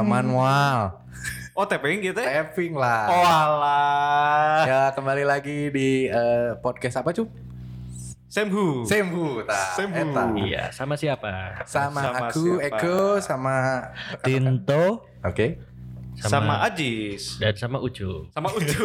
rekaman mual. Oh tapping gitu ya? Tapping lah. Oh alah. Ya kembali lagi di eh, podcast apa cup? Semhu. Semhu, ta. Semhu. Eta. Iya, sama siapa? Sama, Sama aku, siapa? Eko, sama Tinto Oke. Sama, Ajis. dan sama Ucu. Sama Ucu.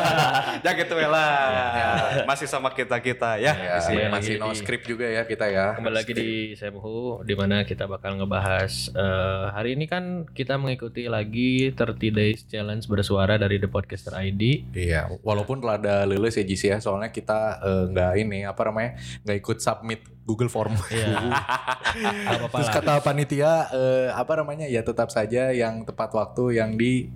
ya gitu ya lah. Masih sama kita-kita ya. Ya. Iya, masih lagi no di- script juga ya kita ya. Kembali lagi di Semhu di mana kita bakal ngebahas eh, hari ini kan kita mengikuti lagi 30 Days Challenge bersuara dari The Podcaster ID. Iya, walaupun telah ada lulus ya Jis ya, soalnya kita eh, nggak ini apa namanya nggak ikut submit Google Form. Iya. Gak apa-apa Terus kata panitia eh, apa namanya ya tetap saja yang tepat waktu yang di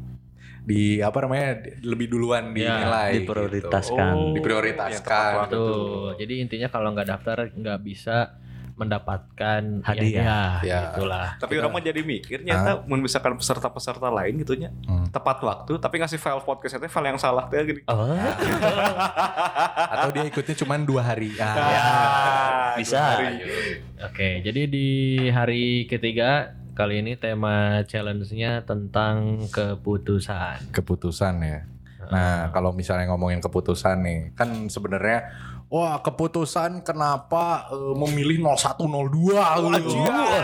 di apa namanya lebih duluan Ya, dinilai. diprioritaskan. gitu. Oh, Diprioritaskan. tepat waktu. Tuh, jadi intinya kalau nggak daftar nggak bisa mendapatkan Hadiah. Ya. Itulah. Tapi orang mah jadi mikir nyata memisahkan peserta-peserta lain gitunya Hmm. tepat waktu tapi ngasih file podcast itu file yang salah teh gini. Oh, Atau dia ikutnya cuma dua hari. Ah, Ya, bisa. hari. Oke, jadi di hari ketiga kali ini tema challenge-nya tentang keputusan. Keputusan ya. Nah, kalau misalnya ngomongin keputusan nih, kan sebenarnya wah keputusan kenapa eh, memilih 0102 gitu. Wah,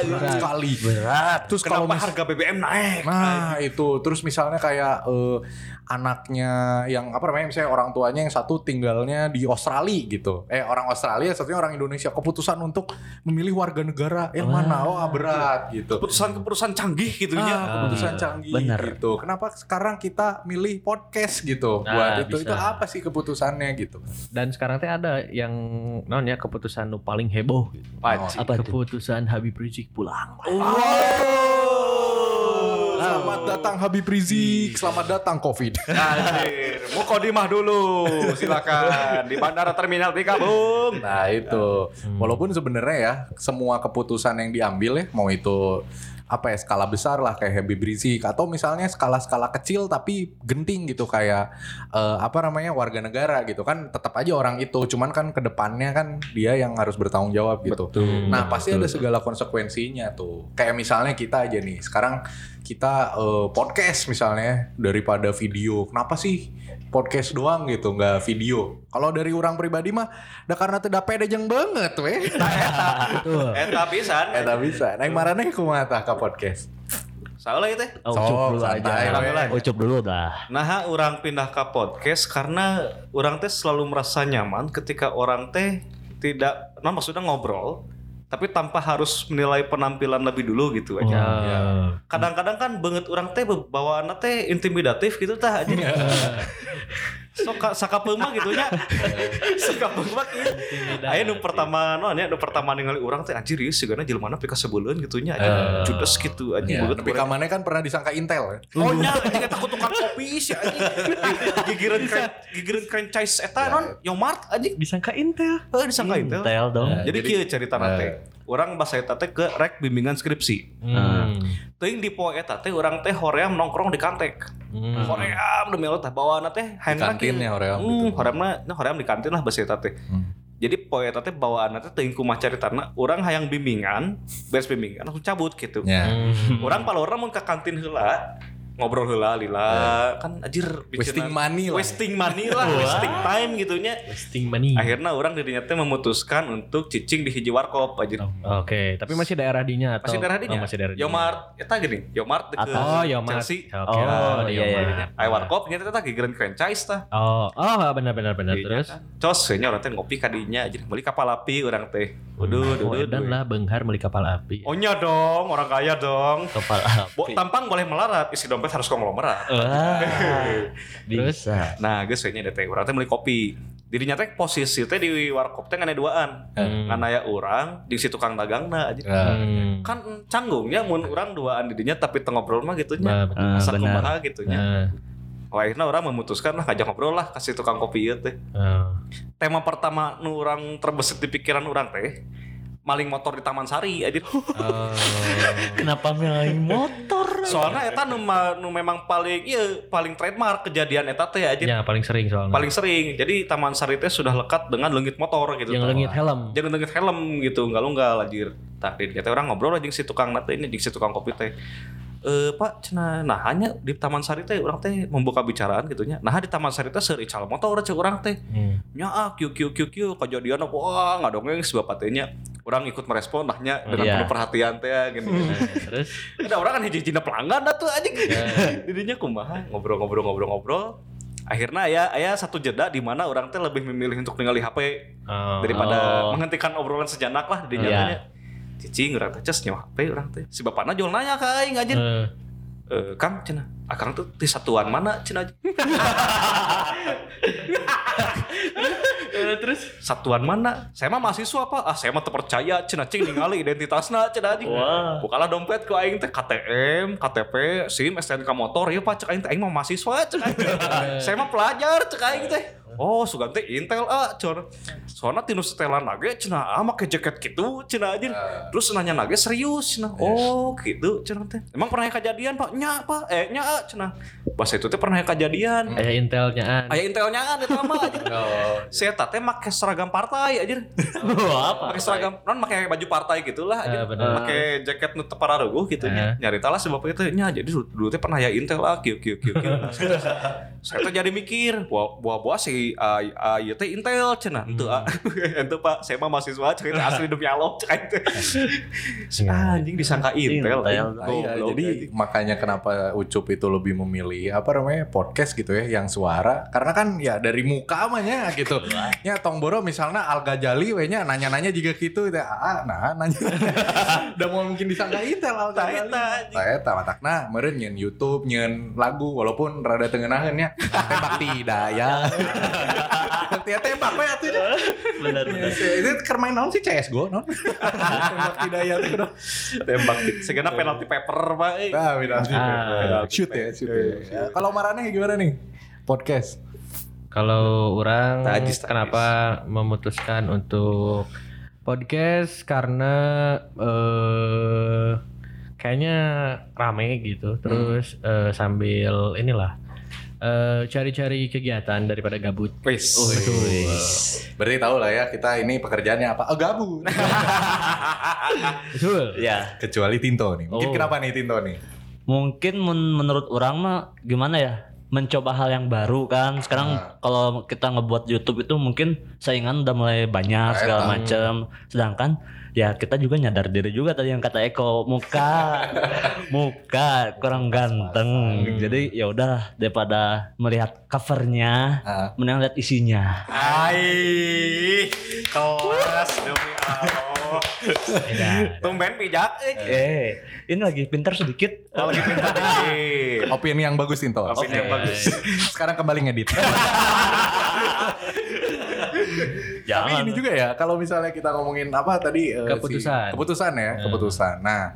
berat sekali. berat. Terus kalau Kenapa mis- harga BBM naik? Nah itu terus misalnya kayak eh, anaknya yang apa namanya misalnya orang tuanya yang satu tinggalnya di Australia gitu eh orang Australia satunya orang Indonesia keputusan untuk memilih warga negara yang mana oh ah, berat gitu Keputusan-keputusan canggih gitu ya. ah, keputusan canggih bener. gitu kenapa sekarang kita milih podcast gitu Nah, buat itu bisa. itu apa sih keputusannya gitu Dan sekarang teh ada yang non ya keputusan paling heboh. gitu. Apa itu? Keputusan Habib Rizik pulang. Selamat datang Habib Rizik, selamat datang Covid. Anjir, mau kodimah dulu, silakan. Di bandara terminal tiga bung. Nah itu, walaupun sebenarnya ya semua keputusan yang diambil ya, mau itu apa ya skala besar lah kayak Habib Rizik atau misalnya skala-skala kecil tapi genting gitu kayak eh, apa namanya warga negara gitu kan tetap aja orang itu, cuman kan ke depannya kan dia yang harus bertanggung jawab gitu. Nah pasti ada segala konsekuensinya tuh. Kayak misalnya kita aja nih, sekarang kita eh, podcast misalnya daripada video. Kenapa sih podcast doang gitu, nggak video? Kalau dari orang pribadi mah, dah karena tidak pede jeng banget weh. Nah, eta. Betul. Eta pisan. Eta bisa. Nah, yang marane kumaha tah ka podcast? Salah itu. Oh, Sok, ucup dulu aja. we. Ucup dulu dah. Nah, orang pindah ke podcast karena orang teh selalu merasa nyaman ketika orang teh tidak, nah maksudnya ngobrol, tapi tanpa harus menilai penampilan lebih dulu gitu aja. Ya. Kadang-kadang kan banget orang teh bawaan teh intimidatif gitu tah aja. Sok saka peuma gitu nya. Saka peuma kieu. Aya nu pertama no nya nu pertama ningali urang teh anjir ieu sigana jelema pika sebuleun gitu nya aja. Judes gitu anjing Ya, banget. tapi kamane kan pernah disangka Intel ya. Oh nya anjing eta tukang kopi sih anjing. Gigireun gigireun franchise eta non Yomart anjing. Disangka Intel. Heuh disangka Intel. Tel dong. Jadi jadi- kieu cerita teh. Urang bahasa eta teh ke rek bimbingan skripsi. Hmm. Teuing di poe eta teh urang teh hoream nongkrong di kantek. Hmm. Hoream demi Allah teh bawaana teh hayang kantinnya hoream Hmm, gitu. horeamna nah hoream di kantin lah bahasa eta teh. Hmm. Jadi poe eta teh bawaana teh teuing kumaha caritana urang hayang bimbingan, beres bimbingan langsung cabut gitu. Ya. Hmm. Orang kalau orang mau ke kantin heula ngobrol heula lila kan anjir Wasting money lah. wasting money lah wasting time gitunya Wasting money. akhirnya orang dirinya teh memutuskan untuk cicing di hiji warkop aja Oke, tapi masih daerah dinya atau masih daerah dinya Oh, masih daerah dinya. Yomart eta gini Yomart deket Oh, Yomart. Chelsea Oke. Oh, di iya, iya. Aya warkop nya teh gigireun franchise tah Oh, oh benar benar benar Dinya terus. kan. cos nya orang teh ngopi kadinya aja beli kapal api orang teh Oh, waduh waduh dan lah Benghar beli kapal api. Oh nya dong, orang kaya dong. Kepala Bo, api. tampang boleh melarat, isi dompet harus konglomerat. Wah, bisa. Nah, geus we nya teh urang teh meuli kopi. Dirinya teh posisi teh di warkop teh ngana duaan. Hmm. Ngan aya urang di si tukang dagangna aja. Hmm. Kan canggungnya mun urang duaan didinya tapi teu ngobrol mah gitu nya. Betul. Ah, kumaha gitu nya. Nah, Wah, akhirnya orang memutuskan lah ngajak ngobrol lah kasih tukang kopi ieu teh. oh. Tema pertama nu urang terbesit di pikiran urang teh maling motor di Taman Sari aja. Oh. Kenapa milih motor? Soalnya eta nu, nu memang paling iya paling trademark kejadian eta teh aja. Ya paling sering soalnya. Paling sering. Jadi Taman Sari teh sudah lekat dengan lengit motor gitu. yang lengit helm. Jangan lengit helm gitu, enggak unggal anjir. Tah di teh orang ngobrol aja si tukang nate ini si tukang kopi teh. Eh Pak cenah nah hanya di Taman Sari teh orang teh membuka bicaraan gitu nya. Nah di Taman Sari teh serical motor cek orang teh. Hmm. nya ah kieu kieu kieu kieu kejadian apa? Wah ngadongeng sebab patenya orang ikut merespon nahnya dengan Iya. penuh perhatian teh gini Nah, terus? Ada orang kan hiji-hijina pelanggan dah tuh anjing. Jadinya kumaha? Ngobrol-ngobrol-ngobrol-ngobrol akhirnya ya ya satu jeda di mana orang teh lebih memilih untuk ningali HP oh, daripada Oh. menghentikan obrolan sejenak lah di nyatanya cicing orang teh cas nyawa HP orang teh. Si bapakna jual nanya ke aing anjing. Eh, Eh, Kang cenah. Akang tuh di satuan mana cenah? Eh, terus? Satuan mana? Saya mah mahasiswa pak. Ah saya mah terpercaya cenah cing ningali identitasna cenah anjing. Wah. bukalah dompet ke aing teh KTM KTP SIM STNK motor ya pak. Cek aing teh aing mah mahasiswa cek saya mah pelajar cek aing teh Oh, sugan teh Intel ah, cor. Soalnya tinu setelan nage cenah ah make jaket gitu cenah aja. Terus nanya nage serius cenah. Oh, gitu cenah teh. Emang pernah kejadian, Pak? Nya, Pak. Eh, nya ah, cenah. Pas itu teh pernah kejadian. Aya intelnya an. Aya intelnya kan eta mah aja. Oh, Saya teh make seragam partai aja. apa? Pakai seragam, non pakai baju partai gitulah aja. Pakai jaket nu pararuguh gitu nya. Nyari talah sebab itu nya jadi dulu, dulu teh pernah ya Intel ah kieu kieu kieu kieu. Saya tuh jadi mikir, buah buah buah si ah ah, ieu teh Intel cenah. Henteu ah. Henteu Pak, saya mah mahasiswa cek itu asli demi Allah cek teh. Si Anjing disangka Intel. Intel. Iya, Goblok, jadi makanya kenapa Ucup itu lebih memilih apa namanya podcast gitu ya yang suara karena kan ya dari muka amanya gitu. ya Tongboro misalnya Al Ghazali we nya nanya-nanya juga gitu teh ah nah nanya. Udah mau mungkin disangka Intel. Taeta, anjing. Taeta matakna meureun nyeun YouTube nyeun lagu walaupun rada tengenaheun nya tembak tidak ya. Tiap tembak we atuh nya. Benar benar. Itu keur main naon sih CS:GO non? tembak tidak ya tuh tembak segenap penalti paper Pak. eh. Ah, penalti. Ah. shoot ya, shoot ya. Kalau Marane gimana nih? Podcast. Kalau orang Tajis, tajis. kenapa memutuskan untuk podcast karena eh kayaknya rame gitu. Terus eh, sambil inilah eh, cari-cari kegiatan daripada gabut. Wis. Berarti tahu lah ya kita ini pekerjaannya apa? Oh, gabut. Betul. Ya, Kecuali Tinto nih. Mungkin Oh. kenapa nih Tinto nih? mungkin men- menurut orang mah gimana ya? Mencoba hal yang baru kan. Sekarang kalau kita ngebuat YouTube itu mungkin saingan udah mulai banyak segala Eta. macam. Sedangkan ya kita juga nyadar diri juga tadi yang kata Eko muka muka kurang ganteng. Jadi ya udah daripada melihat covernya, Ah. mending lihat isinya. Ai, kelas demi Allah. Tumben pijak. eh. Ini lagi pintar sedikit. Kalau lagi pintar dikit. Opini yang bagus Tinto. Opini yang bagus. Sekarang kembali ngedit. Tapi ini juga ya, kalau misalnya kita ngomongin apa tadi eh, si- Keputusan. keputusan ya, keputusan. Nah,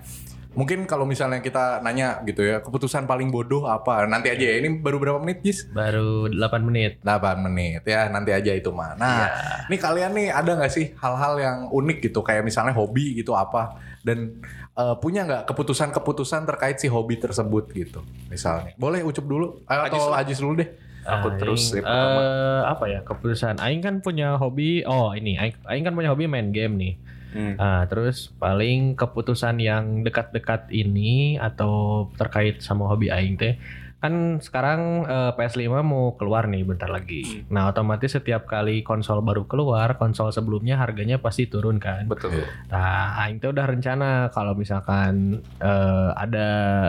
mungkin kalau misalnya kita nanya gitu ya, keputusan paling bodoh apa? Nanti aja ya. Ini baru berapa menit, Jis? Baru 8 menit. 8 menit ya nanti aja itu mah. Nah, ini kalian nih ada nggak sih hal-hal yang unik gitu kayak misalnya hobi gitu apa dan eh, punya nggak keputusan-keputusan terkait si hobi tersebut gitu misalnya. Boleh ucup dulu Eh, atau Ajis dulu deh. Aku terus Aing, ya, pertama. eh, apa ya keputusan Aing kan punya hobi oh ini Aing, Aing kan punya hobi main game nih Hmm. Ah, terus paling keputusan yang dekat-dekat ini atau terkait sama hobi Aing teh kan sekarang eh, PS5 mau keluar nih bentar lagi. Nah otomatis setiap kali konsol baru keluar konsol sebelumnya harganya pasti turun kan. Betul. Nah, Aing tuh udah rencana kalau misalkan eh, ada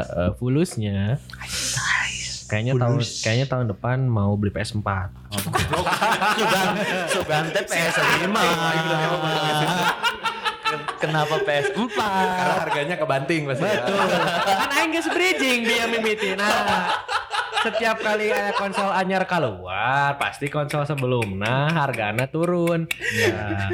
eh, fulusnya, kayaknya tahun kayaknya tahun depan mau beli PS4. Sugan teh PS5. Kenapa PS4? Karena harganya kebanting pasti. Betul. kan Aing geus bridging dia mimiti. Nah, setiap kali ada konsol anyar keluar, pasti konsol sebelumnya harganya turun. Ya.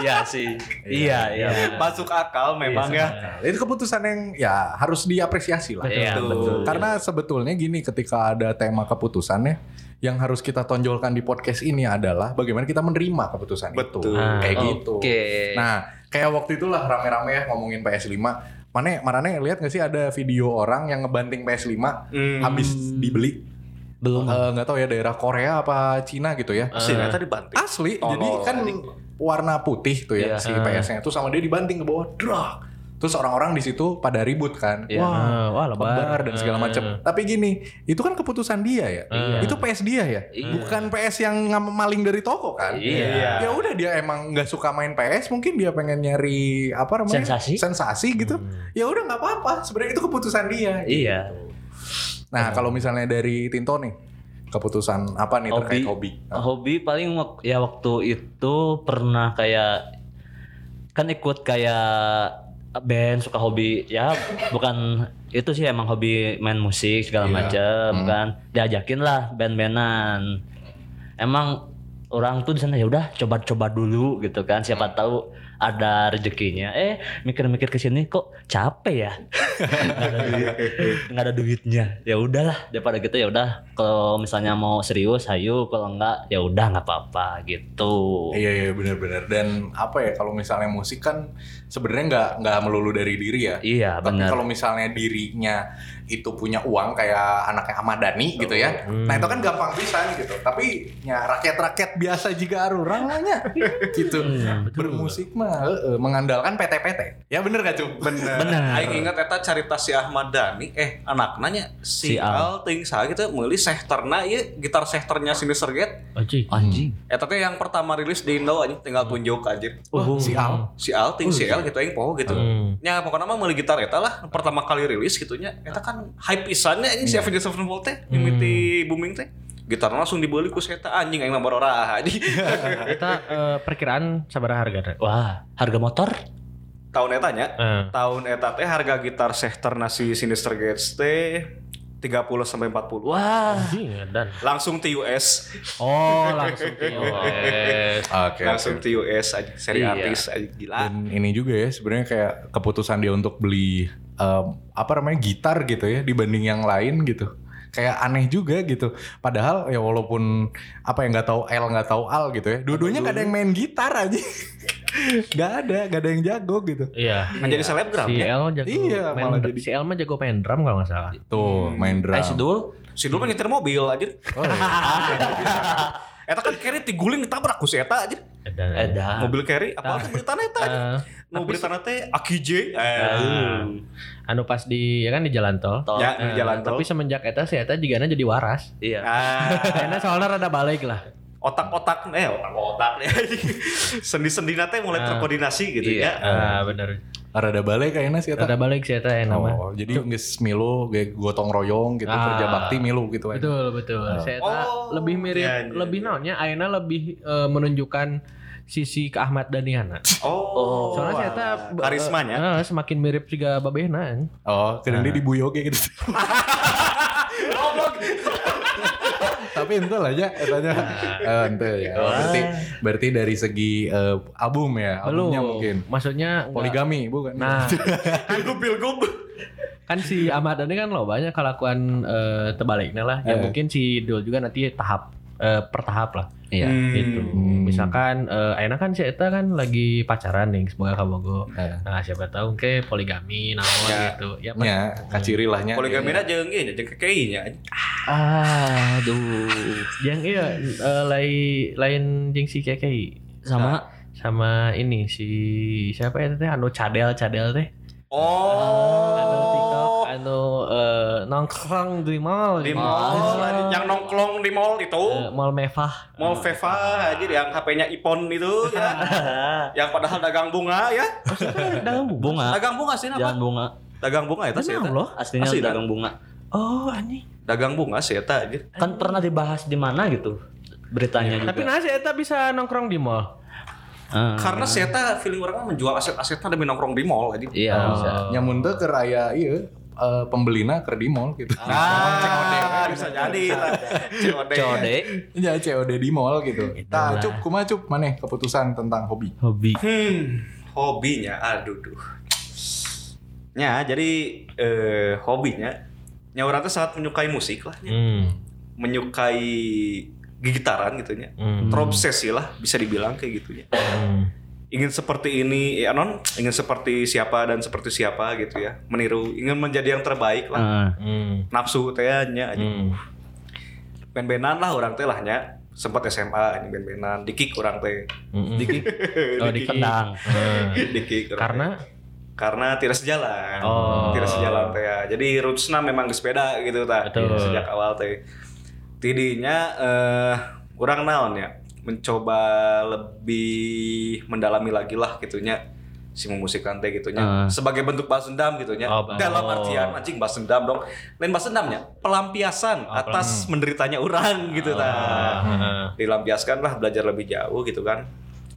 Iya sih. Iya, iya. Masuk akal memang ya. Nah, itu keputusan yang ya harus diapresiasi lah. Iya, Betul. betul. Karena sebetulnya gini ketika ada tema keputusannya yang harus kita tonjolkan di podcast ini adalah bagaimana kita menerima keputusan itu. Betul. Kayak Ah, gitu. Nah, kayak waktu itulah rame-rame ya ngomongin PS5. Mana Marane lihat gak sih ada video orang yang ngebanting PS5 Hmm. habis dibeli Belum. Eh, nggak tahu ya daerah Korea apa Cina gitu ya. Si ternyata dibanting. Asli, Tolol. jadi kan warna putih tuh ya Iya. si PS-nya itu sama dia dibanting ke bawah, drak. Terus orang-orang di situ pada ribut kan. Iya. Wah, Ah, wah lebar. lebar dan segala macam. Ah. Tapi gini, itu kan keputusan dia ya. Iya. Itu PS dia ya. Iya. Bukan PS yang ngam- maling dari toko kan. Iya. Ya udah dia emang nggak suka main PS, mungkin dia pengen nyari apa namanya? Sensasi. Sensasi gitu. Ya udah nggak apa-apa. Sebenarnya itu keputusan dia. Iya. Nah, kalau misalnya dari Tinto nih, keputusan apa nih terkait hobi? Hobi paling wak- ya waktu itu pernah kayak kan ikut kayak band suka hobi ya bukan itu sih emang hobi main musik segala Iya. macam Hmm. kan. Diajakin lah band-bandan. Emang orang tuh di sana ya udah coba-coba dulu gitu kan. Siapa Hmm. tahu ada rezekinya. Eh mikir-mikir ke sini kok capek ya? Nggak ada duit nggak ada duitnya. Ya udahlah daripada gitu ya udah. Kalau misalnya mau serius ayo. Kalau enggak ya udah nggak apa-apa gitu. Iya iya benar-benar dan apa ya kalau misalnya musik kan sebenarnya nggak nggak melulu dari diri ya. iya Tapi benar kalau misalnya dirinya itu punya uang kayak anaknya Ahmad Dhani gitu ya. Hmm. Nah itu kan gampang bisa gitu. Tapi ya rakyat-rakyat biasa juga arurang lahnya gitu. Bermusik mah heeh, mengandalkan PT-PT. Ya bener gak Cum? Bener. benar Aing ingat eta cerita si Ahmad Dhani eh anaknya si, Si Al. Al ting gitu meuli sehterna ieu gitar sehternya Sinister Gate Anjing. anjing eta teh yang pertama rilis di Indo anjing tinggal tunjuk aja oh Si Al. si Al ting si Al gitu aing poho gitu. Hmm. nya pokoknya mah meuli gitar eta lah pertama kali rilis gitu nya. Eta kan hype pisannya anjing si Avenged Sevenfold teh mimiti booming teh. Gitar langsung dibeli ku si eta anjing aing mah barora anjing. Kita eh, perkiraan sabar harga. wah harga motor? Tahun eta nya? Eh. tahun eta teh harga gitar sehterna si Sinister Gates teh 30 sampai 40 wah dan. langsung TUS Oh langsung TOS. Oke. langsung oke. TUS aja seri Iya. artis aja gila Dan ini juga ya sebenarnya kayak keputusan dia untuk beli em, apa namanya gitar gitu ya dibanding yang lain gitu. Kayak aneh juga gitu. Padahal ya walaupun apa yang nggak tahu L nggak tahu Al gitu ya. Dua-duanya gak ada yang main gitar aja. gak ada, gak ada yang jago gitu. Iya. Kan jadi selebgram Si ya El jago Iya, main malah jadi- si El mah jago main drum kalau nggak salah. Tuh, main drum. eh Sidul si dulu mah nyetir mobil aja Oh, iya. eta kan carry tiguling ditabrak ku si eta aja Dan, Edan mobil carry apa tuh beritanya eta aja Eh, mau beritanya teh Aki J eh anu pas di ya kan di jalan tol. Tol. ya Eh, di jalan tol Tapi semenjak eta si eta juga jadi waras. iya ah Karena soalnya rada balik lah. Otak-otak eh otak-otak sendi-sendi teh mulai Ah. terkoordinasi gitu Iya. ya Ah bener. Rada balik kayaknya sih eta. Rada balik si eta yang nama. Oh, jadi geus milu kayak gotong royong gitu Ah. kerja bakti milu gitu aja. Betul betul. Si eta Oh, lebih mirip iya, iya, lebih iya. naonnya Aina lebih eh, menunjukkan sisi ke Ahmad Dhaniana. oh, Soalnya eta alah. karismanya eh, semakin mirip juga Babehna. Oh, keren dia dibuyoge gitu. Tapi ente lah ya, etanya Eh, ente ya. Berarti berarti dari segi eh, album ya, Belum. albumnya mungkin Maksudnya enggak- poligami bukan? Nah, pilgub pilgub kan si Ahmad Dhani kan lo banyak kelakuan eh, terbaliknya lah. Ya Eh. mungkin si Dul juga nanti tahap eh, per tahap lah. iya Hmm. Gitu. Misalkan eh, Aina kan si Eta kan lagi pacaran nih semoga kabogo. Eh. Nah, siapa tahu ke poligami naon Ya. gitu. Ya, Nya, kaciri lah nya. poligami na jeung ieu jeung kekei nya aduh yang iya eh, lain lain jeung si Kekei sama sama ini si siapa ya teh anu cadel cadel teh oh anu eh, nongkrong di mall di gitu. mall yang nongklong di mall itu Eh, mall Mevah Mall Veva aja yang HP-nya Ipon itu ya. yang padahal dagang bunga ya. bubuk bunga Dagang bunga sih apa? bunga Dagang bunga ya sih loh? aslinya Asli, dagang bunga oh anjing Dagang bunga sih eta aja. kan pernah dibahas di mana gitu beritanya juga tapi nah si Eta bisa nongkrong di mall Ah. Karena si eta feeling orang mah menjual aset-asetnya demi nongkrong di mall aja. iya Oh. bisa Nyamun teh ke raya iya eh, pembelina ke di mall gitu. Ah, bisa jadi lah. COD. code Ya COD di mall gitu. Nah, cup kumaha cup maneh keputusan tentang hobi. hobi Hmm, hobinya aduh duh. Ya, jadi eh, hobinya nya orang tuh sangat menyukai musik lah, nya. hmm. menyukai gitaran gitu nya. Hmm. Terobsesi lah bisa dibilang kayak gitu ya. Hmm. Ingin seperti ini ya non, ingin seperti siapa dan seperti siapa gitu ya. Meniru, ingin menjadi yang terbaik lah. Ah. Hmm. Nafsu teh nya aja. Hmm. Ben-benan lah orang teh lah nya. Sempat SMA ini ben-benan, dikik orang teh. Hmm. Dikik. Oh, di Kendang. Dikik karena karena tidak sejalan. Oh. Tidak sejalan teh ya. Jadi rootsna memang sepeda gitu tah. Betul. Sejak awal teh. Tidinya eh orang naon ya mencoba lebih mendalami lagi lah gitunya. Si memusikan teh gitunya. Ah. sebagai bentuk balas dendam gitunya. Oh, dalam artian anjing balas dendam dong. Lain balas dendamnya pelampiasan atas menderitanya orang gitu tah Heeh. dilampiaskan lah belajar lebih jauh gitu kan.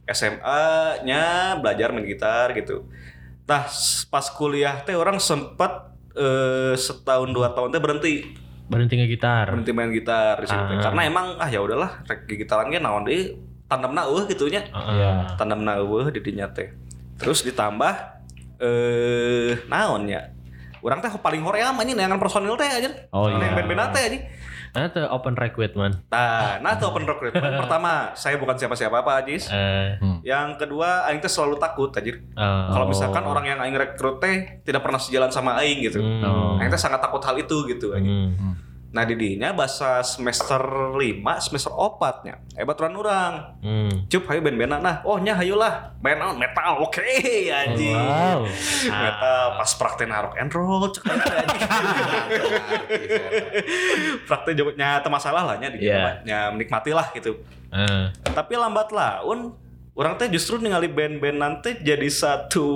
SMA-nya belajar main gitar gitu. Nah pas kuliah teh orang sempat eh, setahun dua tahun teh berhenti Berhenti ngegitar. berhenti main gitar di situ. Ah. karena emang ah ya udahlah rek gitaran ge naon deui tandemna eueuh gitunya Heeh. tandemna eueuh di dinya teh terus ditambah eh naonnya orang teh paling hoream anjing neangan personil teh aja Oh, iya. band-band teh anjing Nah, itu open recruitment. Nah, nah itu open recruitment. Pertama, saya bukan siapa-siapa Pak Ajis. Eh, Yang kedua, aing teh selalu takut anjir. eh, Kalau misalkan orang yang aing rekrut teh tidak pernah sejalan sama aing gitu. Hmm. Aing teh sangat takut hal itu gitu anjing. hmm. Nah, di dinya bahasa semester 5, semester 4 nya. Eh baturan orang. Hmm. Cup hayu band-bandan nah. Oh nya hayulah. Band naon? metal. Oke, anjing. Wow. Metal pas praktek rock and roll cek teh, anjing. praktek jawabnya teu masalah lah nya di nya menikmati lah gitu. Eh, tapi lambat laun orang teh justru ningali band-band nanti jadi satu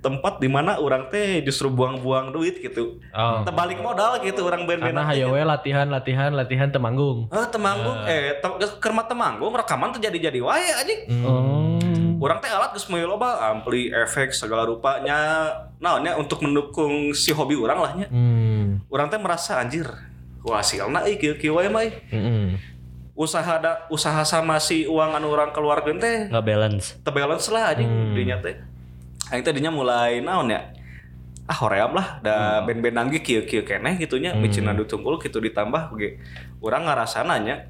tempat di mana orang teh justru buang-buang duit gitu Oh. terbalik modal gitu orang band-band Karena hayo we latihan latihan latihan temanggung. Eh, temanggung eh te kerma temanggung rekaman tuh jadi-jadi wae anjing Oh. orang teh alat geus moyo loba ampli efek segala rupanya naonnya untuk mendukung si hobi orang lah nya Hmm. orang teh merasa anjir wah hasilna euy kieu-kieu wae mah euy. Mm-mm. Usaha da, usaha sama si uang anu orang keluarga teh Nggak balance. terbalance lah anjing Hmm. dinya teh. Aing teh dinya mulai naon ya? Ah hoream lah da band-bandan ge kieu-kieu keneh gitunya Hmm. micin adu tunggul gitu ditambah ge. Urang ngarasana nya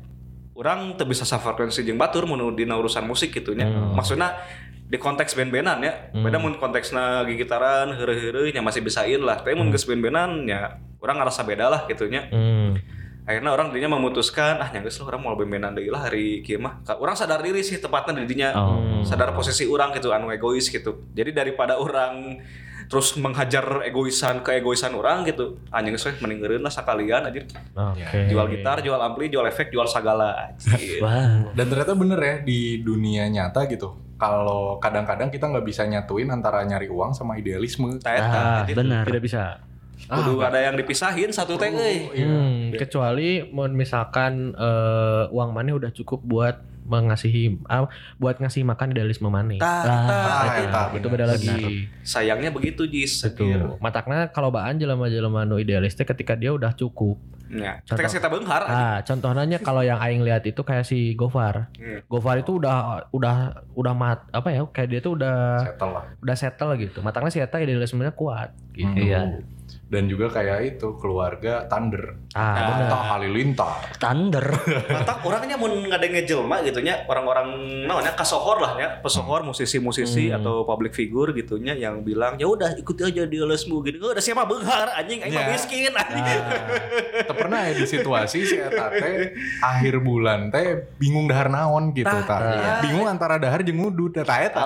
urang teu bisa safrekuensi jeung batur mun dina urusan musik gitunya. Hmm. Maksudna di konteks band-bandan ya. Beda mun konteksna gigitaran heureuh-heureuh nya masih bisain lah. Tapi mun geus band-bandan ya urang ngarasa beda lah gitunya Hmm. Akhirnya orang dinya memutuskan ah nyanggeus lah orang mau bemenan deui lah hari kieu mah Ka- orang sadar diri sih tepatnya di dinya Oh. sadar posisi orang gitu anu egois gitu jadi daripada orang terus menghajar egoisan ke egoisan orang gitu anjing geus we mending lah sakalian aja Oke. jual gitar jual ampli jual efek jual segala. Wah. Dan ternyata bener ya di dunia nyata gitu. Kalau kadang-kadang kita nggak bisa nyatuin antara nyari uang sama idealisme. Eta, Ah, jadi benar. Tidak bisa. Kudu ada yang dipisahin satu teh euy Hmm, kecuali misalkan eh, uang mana udah cukup buat mengasihi ah, buat ngasih makan idealisme mana. Tah, Ah, tah, Ah, anjing. eta, itu bener. beda lagi. sayangnya begitu Jis Itu. Matakna kalau baan jelema-jelema nu idealis teh ketika dia udah cukup. ya Contoh. ketika kita beunghar anjing. Ah, contohnya kalau yang aing lihat itu kayak si Gofar. Hmm. Gofar itu udah udah udah mat apa ya? Kayak dia tuh udah Settle lah. udah settle gitu. Matakna si eta idealismenya kuat gitu. Hmm. Iya. Dan juga kayak itu keluarga Thunder. Ah. Mata Halilintar. Thunder. Mata orangnya mau ngadenge jelma gitu nya orang-orang namanya kasohor lah ya pesohor musisi-musisi Hmm. atau public figure gitunya yang bilang ya udah ikuti aja di lesmu gitu udah siapa benghar anjing aing mah Ya. miskin anjing Teu pernah ya di situasi si eta teh akhir bulan teh bingung dahar naon gitu Tah, ta. iya. Bingung antara dahar jeung ngudut eta eta.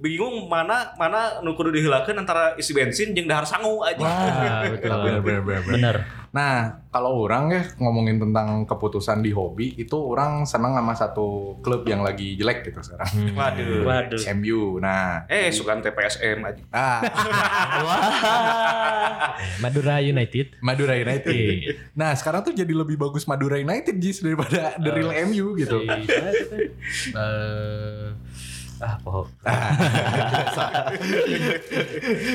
Bingung mana mana nu kudu diheulakeun antara isi bensin jeung dahar sangu anjing Ah, betul. Bener, bener, bener, bener. Bener. Nah, kalau orang ya ngomongin tentang keputusan di hobi, itu orang senang sama satu klub yang lagi jelek gitu sekarang. Hmm. waduh Waduh. MU. Nah, eh sukan TPSM aja ah, Madura United. Madura United. Iya. Nah, sekarang tuh jadi lebih bagus Madura United Jis daripada The Real MU gitu. Eh, ah, pohon.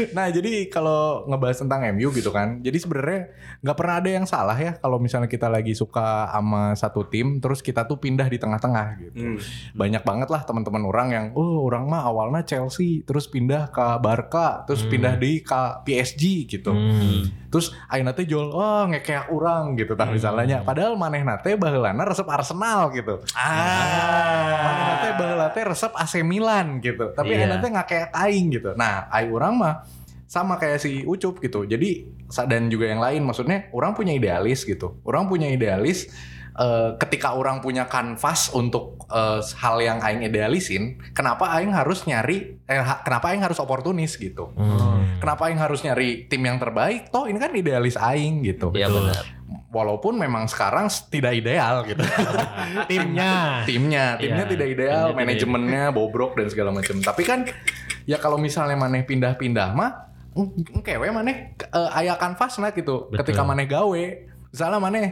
Nah, jadi kalau ngebahas tentang MU gitu kan, jadi sebenarnya nggak pernah ada yang salah ya kalau misalnya kita lagi suka sama satu tim, terus kita tuh pindah di tengah-tengah gitu. Hmm. banyak banget lah teman-teman orang yang oh orang mah awalnya Chelsea terus pindah ke Barca terus Hmm. pindah di ke PSG gitu Hmm. terus ayeuna teh jual oh ngekeak orang gitu tah Hmm. misalnya padahal manehna teh baheulana resep Arsenal gitu manehna teh ah baheula teh resep AC Milan gitu tapi Iya. ayeuna teh ngakeak aing gitu nah ai orang mah sama kayak si Ucup gitu jadi dan juga yang lain maksudnya orang punya idealis gitu orang punya idealis eh, ketika orang punya kanvas untuk eh, hal yang aing idealisin, kenapa aing harus nyari eh, kenapa aing harus oportunis gitu. Hmm. Kenapa aing harus nyari tim yang terbaik? Toh ini kan idealis aing gitu. Iya benar. Walaupun memang sekarang tidak ideal gitu. Timnya. timnya, timnya Iya, tidak ideal, timnya tidak manajemennya bobrok dan segala macam. Tapi kan ya kalau misalnya maneh pindah-pindah mah kewe maneh uh, aya kanvas nah gitu. Betul. Ketika maneh gawe, misalnya maneh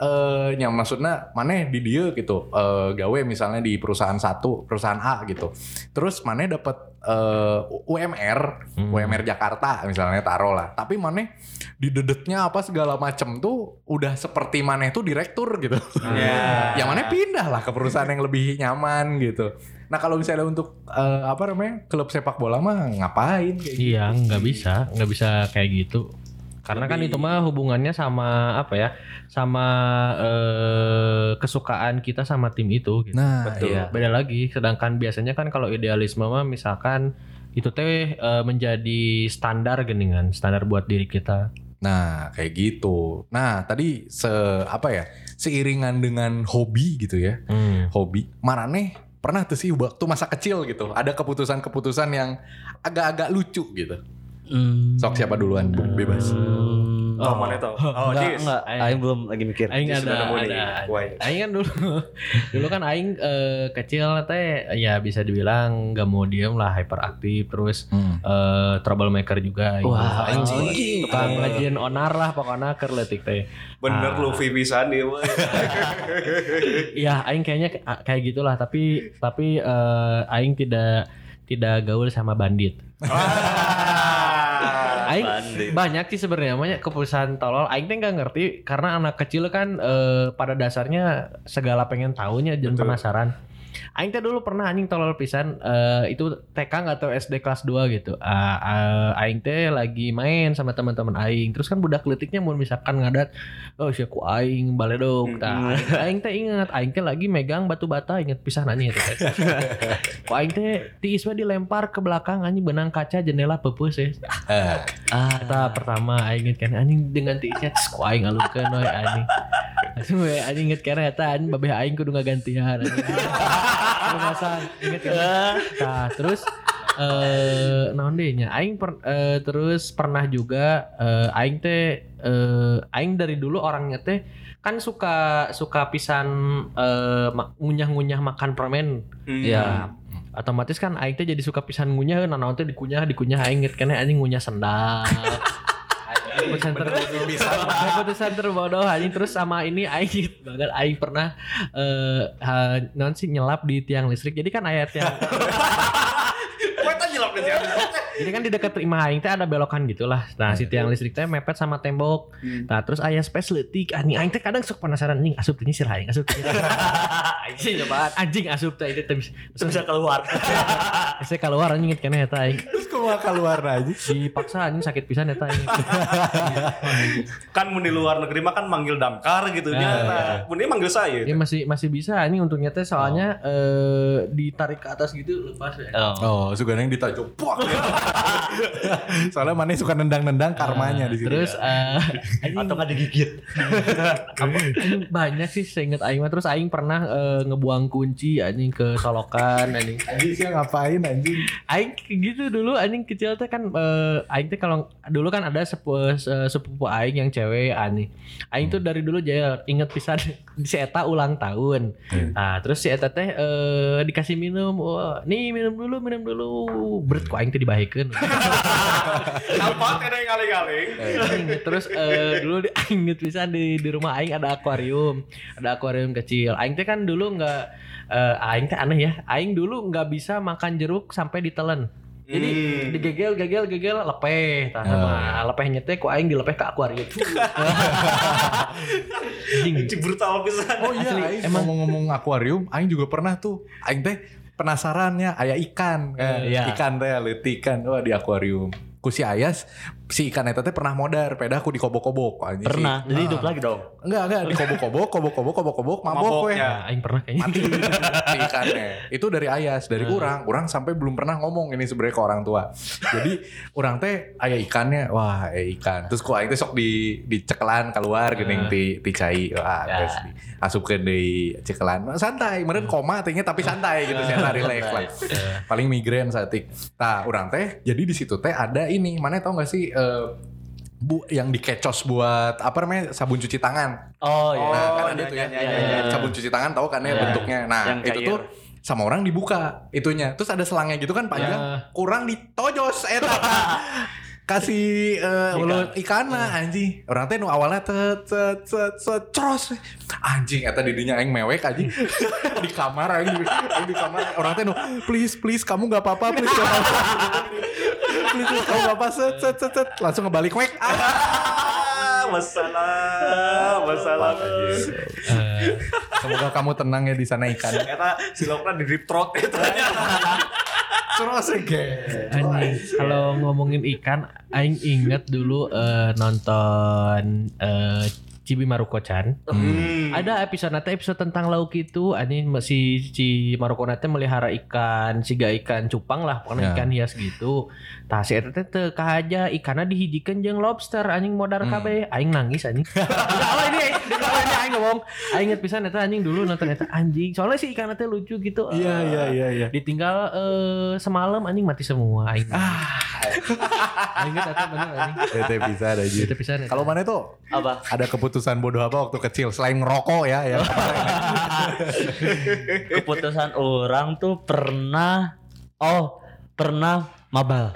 eh nya maksudnya maneh di dia gitu eh, gawe misalnya di perusahaan satu, perusahaan A gitu. Terus maneh dapat eh, UMR, Hmm. UMR Jakarta misalnya taruh lah. Tapi maneh di dedetnya apa segala macam tuh udah seperti maneh tuh direktur gitu. Ya. yang mana pindah lah ke perusahaan yang lebih nyaman gitu. Nah kalau misalnya untuk eh, apa namanya klub sepak bola mah ngapain kayak gitu? Iya, nggak bisa, nggak bisa kayak gitu. Karena kan itu mah hubungannya sama apa ya, sama eh, kesukaan kita sama tim itu. Gitu. Nah Betul. iya. Beda lagi. Sedangkan biasanya kan kalau idealisme mah misalkan itu teh eh, menjadi standar geningan, standar buat diri kita. Nah kayak gitu. Nah tadi se apa ya seiringan dengan hobi gitu ya, Hmm. hobi. Marane pernah tuh sih waktu masa kecil gitu ada keputusan-keputusan yang agak-agak lucu gitu. Hmm. Sok siapa duluan Bu? bebas. Hmm. Oh, mana tahu? Oh, enggak, Dis. enggak. Aing belum lagi mikir. Aing ada, ada, Why? Aing kan dulu, dulu kan Aing eh, kecil teh ya bisa dibilang gak mau diem lah, hyperaktif terus Hmm. eh, troublemaker juga. Aing. Wah, Eh, anjing. Tukang rajin onar lah pokoknya kerletik teh. Bener Ah. lu pisan dia mah. Iya, Aing kayaknya kayak gitulah. Tapi tapi eh, Aing tidak tidak gaul sama bandit. Aing banyak sih sebenarnya namanya keputusan tolol. Aing teh nggak ngerti karena anak kecil kan eh, pada dasarnya segala pengen tahunya dan Betul. penasaran. Aing teh dulu pernah anjing tolol pisan eh, itu TK nggak tahu SD kelas 2 gitu. Ah, ah, aing teh lagi main sama teman-teman aing. Terus kan budak letiknya mau misalkan ngadat, oh sih ku aing baledog. Tah, aing, aing teh ingat aing teh lagi megang batu bata inget pisan anjing itu. Ku aing teh we dilempar ke belakang anjing benang kaca jendela pepeus ya. Ah, Kata pertama aing inget kan anjing dengan tiisnya terus ku aing alungkeun we anjing. Langsung we anjing inget karena eta anjing babeh aing kudu ngagantian anjing. Perumasan inget kan. Nah, terus eh naon deui nya aing per- eh, terus pernah juga eh, aing teh eh, aing dari dulu orangnya teh kan suka suka pisan ma- ngunyah-ngunyah makan permen Hmm. ya. otomatis kan aing teh jadi suka pisan ngunyah nah naon teh dikunyah dikunyah aing inget kene anjing ngunyah sendal keputusan terbodoh. Keputusan terbodoh. Anjing terus sama ini aing banget aing pernah eh ha- naon sih nyelap di tiang listrik. Jadi kan ayat yang jadi kan di dekat rumah aing teh ada belokan gitulah. Nah si tiang listrik teh mepet sama tembok. Nah terus ayah space letik anjing aing teh kadang suka penasaran. Anjing asup ini sih aing asup ini anjing coba anjing asup teh itu teh bisa Terus bisa keluar. keluar anjing inget kene eta aing. Terus kok keluar aja? dipaksa anjing sakit pisan eta aing Kan mun di luar negeri mah kan manggil damkar gitu nya. Ah, Nah, mun dia manggil saya. ya masih masih bisa anjing untungnya teh soalnya eh, ditarik ke atas gitu lepas ya Oh. Oh, suka yang ditajuk. Puak. Soalnya mana suka nendang-nendang karmanya di sini. terus eh, anjing Atau nggak digigit. Banyak sih seinget aing mah terus aing pernah eh, ngebuang kunci anjing ke solokan anjing anjing sih ngapain anjing? aing gitu dulu anjing kecil teh kan eh, aing teh kalau dulu kan ada sepupu se- sepupu aing yang cewek anjing aing tuh dari dulu jaya inget pisan si eta ulang tahun. Hmm. nah terus si eta teh eh, dikasih minum wah nih minum dulu minum dulu. Berat kok aing teh dibahikeun Apa teh yang galing-galing? Terus eh, dulu di, aing inget pisan di di rumah aing ada akuarium ada akuarium kecil. Aing teh kan dulu nggak eh, aing teh aneh ya aing dulu nggak bisa makan jeruk sampai ditelan jadi Hmm. digegel gegel gegel lepeh tah sama lepehnya teh ku aing dilepeh ke akuarium anjing Anjing brutal pisan. Oh iya, Asli, Aing emang- ngomong-ngomong akuarium, Aing juga pernah tuh. Aing teh penasarannya ayah ikan, kan. Iya. ikan teh leutik ikan, wah di akuarium. Ku si Ayas si ikan eta teh pernah modar, peda aku dikobok-kobok anjing. Si- Pernah. Jadi hidup lagi dong. Enggak, enggak dikobok-kobok, kobok-kobok, kobok-kobok, mabok Mabok, weh. ya. Aing pernah kayaknya. Mati si ikannya. Itu dari ayas, dari orang. Orang sampai belum pernah ngomong ini sebenarnya ke orang tua. Jadi orang teh ayah ikannya, wah eh ikan. Terus kok aing teh sok di dicekelan keluar geuning ti ti cai. Wah, Ya. di asupkeun deui cekelan. Santai, meureun koma tehnya tapi santai gitu sih, relax lah. Paling migrain satik. Nah, orang teh jadi di situ teh ada ini, mana tau gak sih eh, bu yang dikecos buat apa namanya sabun cuci tangan. Oh iya. Nah, kan Oh, ada iya, tuh ya, iya, iya, iya. sabun cuci tangan tahu kan ya Iya. bentuknya. Nah, Yang itu cair. tuh sama orang dibuka itunya. Terus ada selangnya gitu kan panjang, Ya. kurang ditojos eta kasih eh, mulut ikana anjing. Orang teh nu awalnya te te te te cros. Anjing eta didinya aing mewek anjing. di kamar anjing di kamar orang teh nu please please kamu nggak apa-apa please gak apa-apa. please kamu nggak apa set set set set langsung ngebalik wek. Ah, masalah, masalah. Eh, Semoga kamu tenang ya di sana ikan. Eta silopna di deep throat itu. Terus. Anjing, kalau ngomongin ikan, aing inget dulu eh, nonton eh, Cibi Maruko-chan. Hmm. Ada episode nanti episode tentang lauk itu anjing si si Maruko nanti melihara ikan, siga ikan cupang lah, pokoknya Ya. ikan hias gitu. Tah si eta teh teu kahaja ikanna dihijikeun jeung lobster anjing modar Hmm. kabeh. Aing nangis anjing. Kalau ini ini aing ngomong, aing inget pisan eta anjing dulu nonton eta anjing. Soalnya si ikan teh lucu gitu. Iya Eh, iya iya iya. Ditinggal eh, semalam anjing mati semua aing. Ah. aing inget eta bener anjing. Itu bisa ada Itu jadi. pisan. eta. Kalau mana tuh Apa? ada keputusan bodoh apa waktu kecil selain ngerokok ya ya. Keputusan orang tuh pernah oh pernah mabal.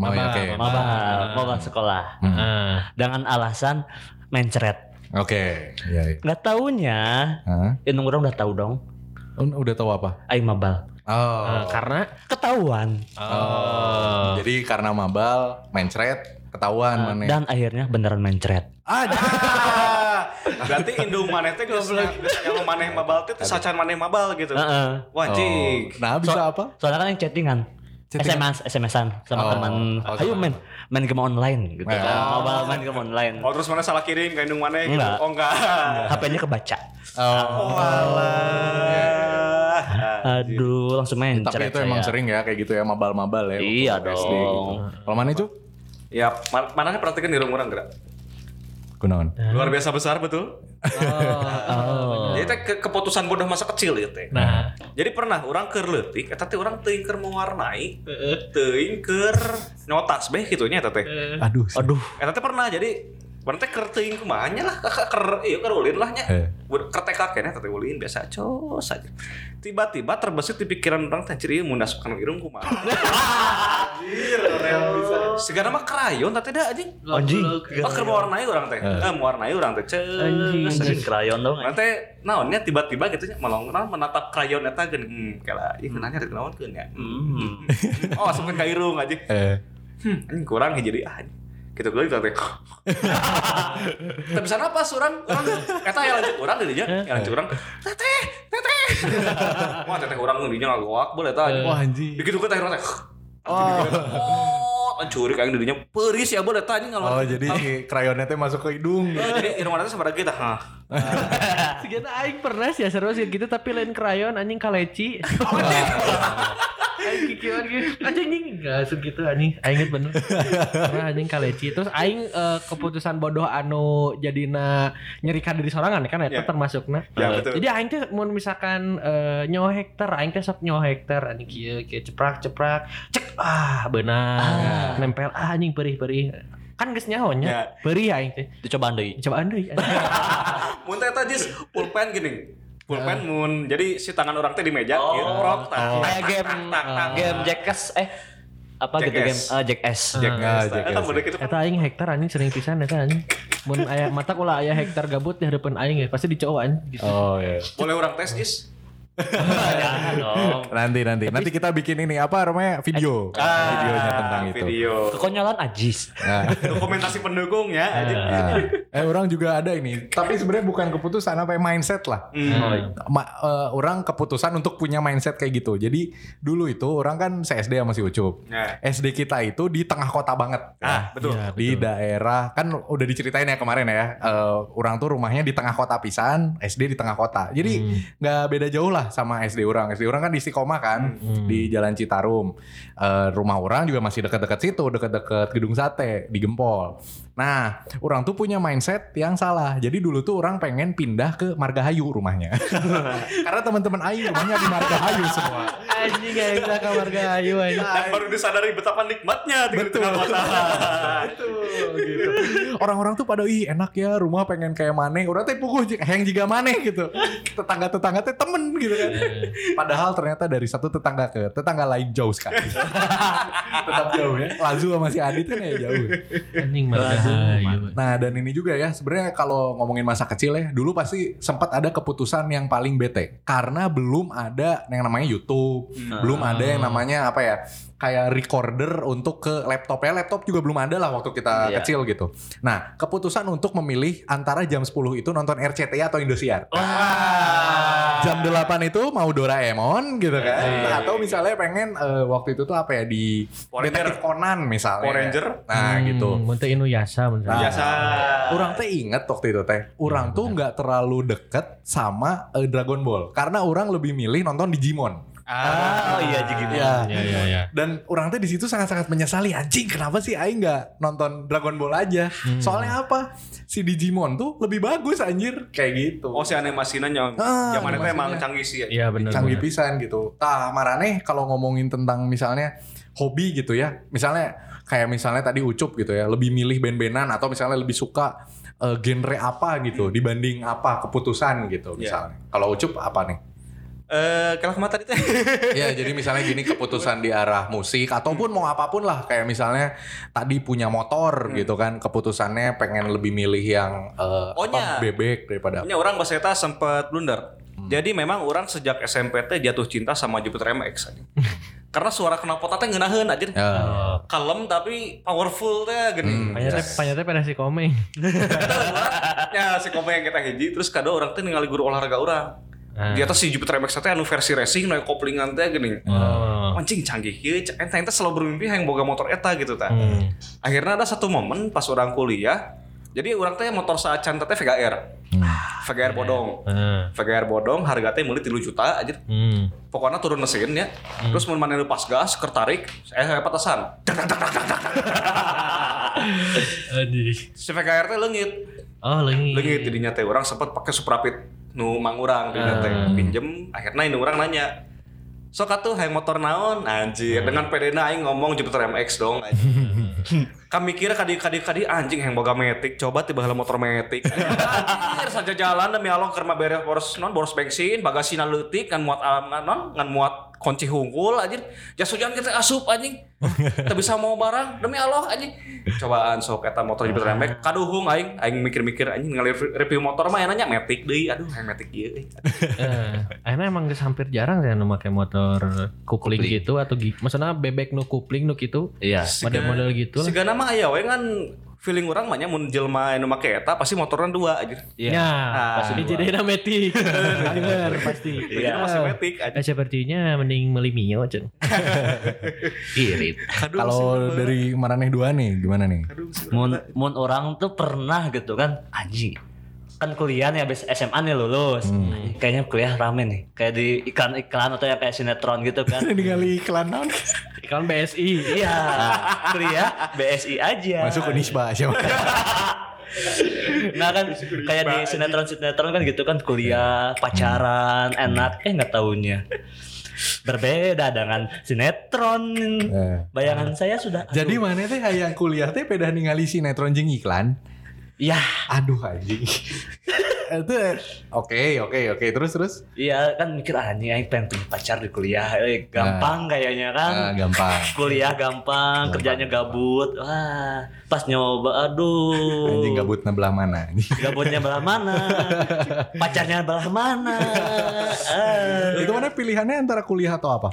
Mau ya oke. Mabal, mabal sekolah. Hmm. Ah. Dengan alasan mencret. Oke. Iya. iya. Nggak taunya, Hah? indung orang udah tahu dong. Udah tahu apa? Aing mabal. Oh. Eh, karena Ketahuan. Oh. Jadi karena mabal, mencret, ketahuan Nah, mana. dan akhirnya beneran mencret. Ada. Berarti indung maneh teh geus geus yang maneh mabal teh teu sacan maneh mabal gitu. Heeh. Wajib. Nah, bisa apa? Soalnya kan yang chattingan. SMS, SMS-an sama Oh. teman. Oh, Ayo main, main game online gitu. Ya. kan. Mobile main game online. Oh terus mana salah kirim ke indung maneh gitu. Enggak. Oh enggak. HP-nya kebaca. Oh. Walah. Aduh, langsung main Tapi itu emang sering ya kayak gitu ya mabal-mabal ya. Iya SD dong. gitu. Kalau mana itu? Ya, ma- mana perhatikan di rumah orang gerak. Gunawan. Luar biasa besar betul. Oh. Jadi teh ke- keputusan bodoh masa kecil ya teh. nah Jadi pernah orang keur leutik eta teh orang teuing keur mewarnai, teuing keur nyotas beh kitu nya eta teh. Aduh. Aduh, Eta teh pernah jadi Mana teh keur teuing kumaha nya lah kakak keur ieu keur ulin lah nya. Eh. Keur TK kene teh ulin biasa cos aja. Tiba-tiba terbesit di pikiran orang teh ciri mun nasukkan irung kumaha. Anjir, real bisa. Segala mah krayon teh da anjing. anjing. Oh keur mewarnai urang teh. Eh. Eh mewarnai urang teh. Anjing. Mesin krayon dong. Teh naonnya tiba-tiba gitu nya melong naon menatap krayon eta geun hmm kala ieu keunanya rek naonkeun ya. Hmm. Oh asupkeun ka irung anjing. Eh. Hmm, anjing kurang deui ah. anjing. Gitu gue gitu teh. Tapi bisa apa surang? Urang eta yang lanjut urang deui nya. Yang lanjut urang. Teteh, teteh. Wah, teteh urang nu dinya ngagoak boleh eta anjing. Wah anjing. Begitu ke teh urang teh. Oh, oh, ancurik aing didinya peuris ya boleh eta anjing Oh jadi krayonnya teh masuk ke hidung. Eh, Jadi irung mana teh sabaraha kita? Hah. Segitu aing pernah sih seru sih gitu tapi lain krayon anjing kaleci. Aing kikieuan gitu. Anjing anjing enggak segitu anjing. Aing inget bener. Pernah anjing kaleci. Terus aing eh, keputusan bodoh anu jadina nyerikan diri sorangan kan eta Ya. termasukna. Ya, Eh, betul. Jadi aing teh mun misalkan eh, nyawa hektar aing teh sok nyawa hektar anjing kieu kieu ceprak ceprak cek ah benar nempel ah anjing perih-perih. Kan geus nyahonya. Ya. Perih aing teh. Dicoba deui. Coba deui. Mun teh eta jis pulpen gini. Pulpen mun jadi si tangan orang teh di meja Oh. ieu prok tak. Kayak tak, game tak, tak, tak. game Jackass eh apa gitu Jackass. game eh, Jackass. Jack Ah, Jack. Eta bener gitu kan. Eta aing hektar anjing sering pisan eta anjing. Mun aya mata ulah aya hektar gabut di hadapan aing ya pasti dicowok anjing. Gitu. Oh iya. Boleh orang tes is? Jangan dong. Nanti nanti nanti kita bikin ini apa namanya video videonya tentang itu. Video. Kekonyolan Ajis. Nah, Dokumentasi pendukung ya. anjir. nah. eh orang juga ada ini, tapi sebenarnya bukan keputusan apa ya, mindset lah. Hmm. Ma- eh, orang keputusan untuk punya mindset kayak gitu. Jadi dulu itu orang kan se-SD sama si Ucup. Nah. SD kita itu di tengah kota banget. Ah, betul. Iya, di daerah kan udah diceritain ya kemarin ya. eh, orang tuh rumahnya di tengah kota pisan, SD di tengah kota. Jadi nggak beda jauh lah sama SD orang. SD orang kan di Istiqomah kan, di Jalan Citarum. Eh, rumah orang juga masih dekat-dekat situ, dekat-dekat gedung sate di Gempol. Nah, orang tuh punya mindset yang salah. Jadi dulu tuh orang pengen pindah ke Margahayu rumahnya. Karena teman-teman Aing rumahnya di Margahayu semua. Anjing gak bisa kamar gayu anjing. Dan baru disadari betapa nikmatnya di Betul. tengah kota. Betul gitu. Orang-orang tuh pada ih enak ya rumah pengen kayak maneh. Orang teh puguh jika yang juga maneh gitu. Tetangga-tetangga teh temen gitu kan. Padahal ternyata dari satu tetangga ke tetangga lain jauh sekali. Tetap jauh ya. Lazu sama si Adit kan ya jauh. Anjing margahayu. Nah dan ini juga ya sebenarnya kalau ngomongin masa kecil ya dulu pasti sempat ada keputusan yang paling bete karena belum ada yang namanya YouTube, belum ada yang namanya apa ya kayak recorder untuk ke laptop ya laptop juga belum ada lah waktu kita Iya. kecil gitu. Nah keputusan untuk memilih antara jam 10 itu nonton RCTI atau Indosiar. Jam 8 itu mau Doraemon gitu kan atau misalnya pengen eh, waktu itu tuh apa ya di Power Ranger. Detektif Conan misalnya. Power Ranger. Nah gitu. Muntah Inuyasha muntah. Nah, Biasa. Orang teh inget waktu itu teh. Orang tuh nggak terlalu deket sama eh, Dragon Ball karena orang lebih milih nonton Digimon. Oh iya jadi gitu. Iya. Iya iya iya. Dan orang teh di situ sangat-sangat menyesali anjing kenapa sih Aing nggak nonton Dragon Ball aja? Soalnya apa? Si Digimon tuh lebih bagus anjir kayak gitu. Oh si animasinya yang Ah, zaman itu emang canggih sih ya. Iya benar. canggih pisan gitu. Tah marane kalau ngomongin tentang misalnya hobi gitu ya. Misalnya kayak misalnya tadi Ucup gitu ya, lebih milih band-bandan atau misalnya lebih suka eh, genre apa gitu dibanding apa keputusan gitu Iya. misalnya. Kalau Ucup apa nih? Eh, tadi teh? ya jadi misalnya gini keputusan di arah musik ataupun mau apa pun lah kayak misalnya tadi punya motor gitu kan keputusannya pengen lebih milih yang eh, Oh, apa, nya. bebek daripada Punya orang bahasa eta sempat blunder. Jadi memang orang sejak SMP teh jatuh cinta sama Jupiter MX aja. Karena suara knalpotna teh ngeunaheun aja. ya. Kalem tapi powerful teh gini. Panyatnya panyatnya pada si komeng. ya si komeng yang kita hiji terus kado orang teh ningali guru olahraga orang. Ah. Di atas si Jupiter MX teh anu versi racing nu koplingan teh gini. Oh. Anjing canggih kieu entah teh selalu bermimpi yang boga motor eta gitu tah. Hmm. Akhirnya ada satu momen pas orang kuliah. Jadi orang teh motor saat teh VGR. VGR bodong. Ah. VGR bodong harga teh mulai 3 juta aja. Hmm. Pokoknya turun mesin ya. Terus mun mana lepas gas, kertarik, eh petasan. Anjing. Si VGR teh leungit. Oh lagi. Leungit jadinya teh orang sempat pakai Suprapit nu mang urang dina teh pinjem. Akhirnya ini orang nanya sok atuh hayang motor naon? Anjir dengan pedena aing ngomong Jupiter MX dong kami kira kadi kadi kadi anjing yang boga metik coba tiba heula motor metik. Anjir saja jalan demi Allah keur mah beres boros non boros bensin bagasina leutik kan muat alam kan non ngan muat kunci hungkul anjir jas hujan kita asup anjing Teu bisa mau barang demi Allah anjing cobaan sok eta motor Jupiter MX kaduhung aing aing mikir-mikir anjing ningali review motor mah nanya metik deui aduh hayang metik ieu euy. Eh, akhirnya emang geus hampir jarang sih anu make motor kupling gitu atau maksudnya bebek nu kupling nu gitu. Iya. Model-model gitu lah. Sigana mah aya we kan feeling orang mah nya mun jelema anu make eta pasti motorna dua aja. Iya. Ya, Ah. pasti dijadiin metik. Bener pasti. Iya. masih metik aja. Eh, sepertinya mending beli Mio. Irit. Kalau dari Maraneh dua nih gimana nih? Mun, mun orang tuh pernah gitu kan anjing kan kuliah nih habis SMA nih lulus. Anjing, kayaknya kuliah rame nih. Kayak di iklan-iklan atau ya kayak sinetron gitu kan. Ningali iklan naon? Iklan BSI. iya. Kuliah BSI aja. Masuk ke Nisba siapa? nah kan kayak di sinetron sinetron kan gitu kan kuliah pacaran enak. Eh nggak taunya. Berbeda dengan sinetron. Eh. bayangan saya sudah Jadi mana teh hayang kuliah teh beda ningali sinetron jeung iklan? Ya Aduh anjing. itu oke oke oke terus terus Iya kan mikir ah ini aing pengen punya pacar di kuliah. Eh, gampang kayaknya kan. Ah, gampang Kuliah gampang, kerjanya gabut. Wah, pas nyoba aduh. anjing gabut belah mana Gabutnya belah mana? Pacarnya belah mana? Ah. itu mana pilihannya antara kuliah atau apa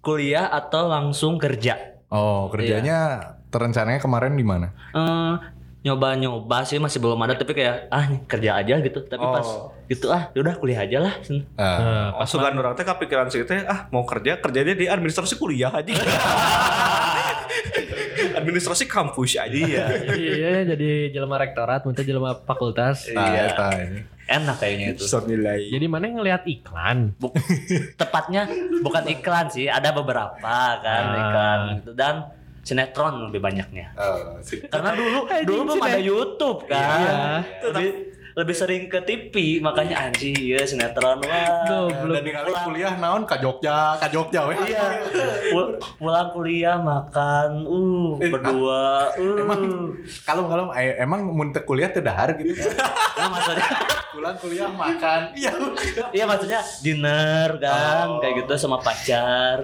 kuliah atau langsung kerja? oh kerjanya terencananya kemarin di mana Eh, nyoba-nyoba sih masih belum ada tapi kayak ah kerja aja gitu tapi pas Oh. gitu ah udah kuliah aja lah Ah, Eh, Oh, sugan orang teh kepikiran sih teh ah mau kerja kerjanya di administrasi kuliah aja. administrasi kampus aja. Iya. jadi ya, jadi jelema rektorat, minta jelema fakultas. nah, Iya. eta ini. enak kayaknya itu nilai. Jadi mana ngelihat iklan? Tepatnya bukan iklan sih ada beberapa kan Ah. iklan gitu dan sinetron lebih banyaknya. Oh, karena dulu dulu belum ada YouTube Iya. kan lebih, sering ke TV makanya anjing ya sinetron wah dan ningali kuliah naon? Ka Jogja ka Jogja we. Iya. Pul- pulang kuliah makan uh berdua uh. kalau kalau eh, emang mun teu kuliah teu dahar gitu? Nah, maksudnya? Pulang kuliah makan. Iya iya maksudnya dinner kan kayak gitu sama pacar.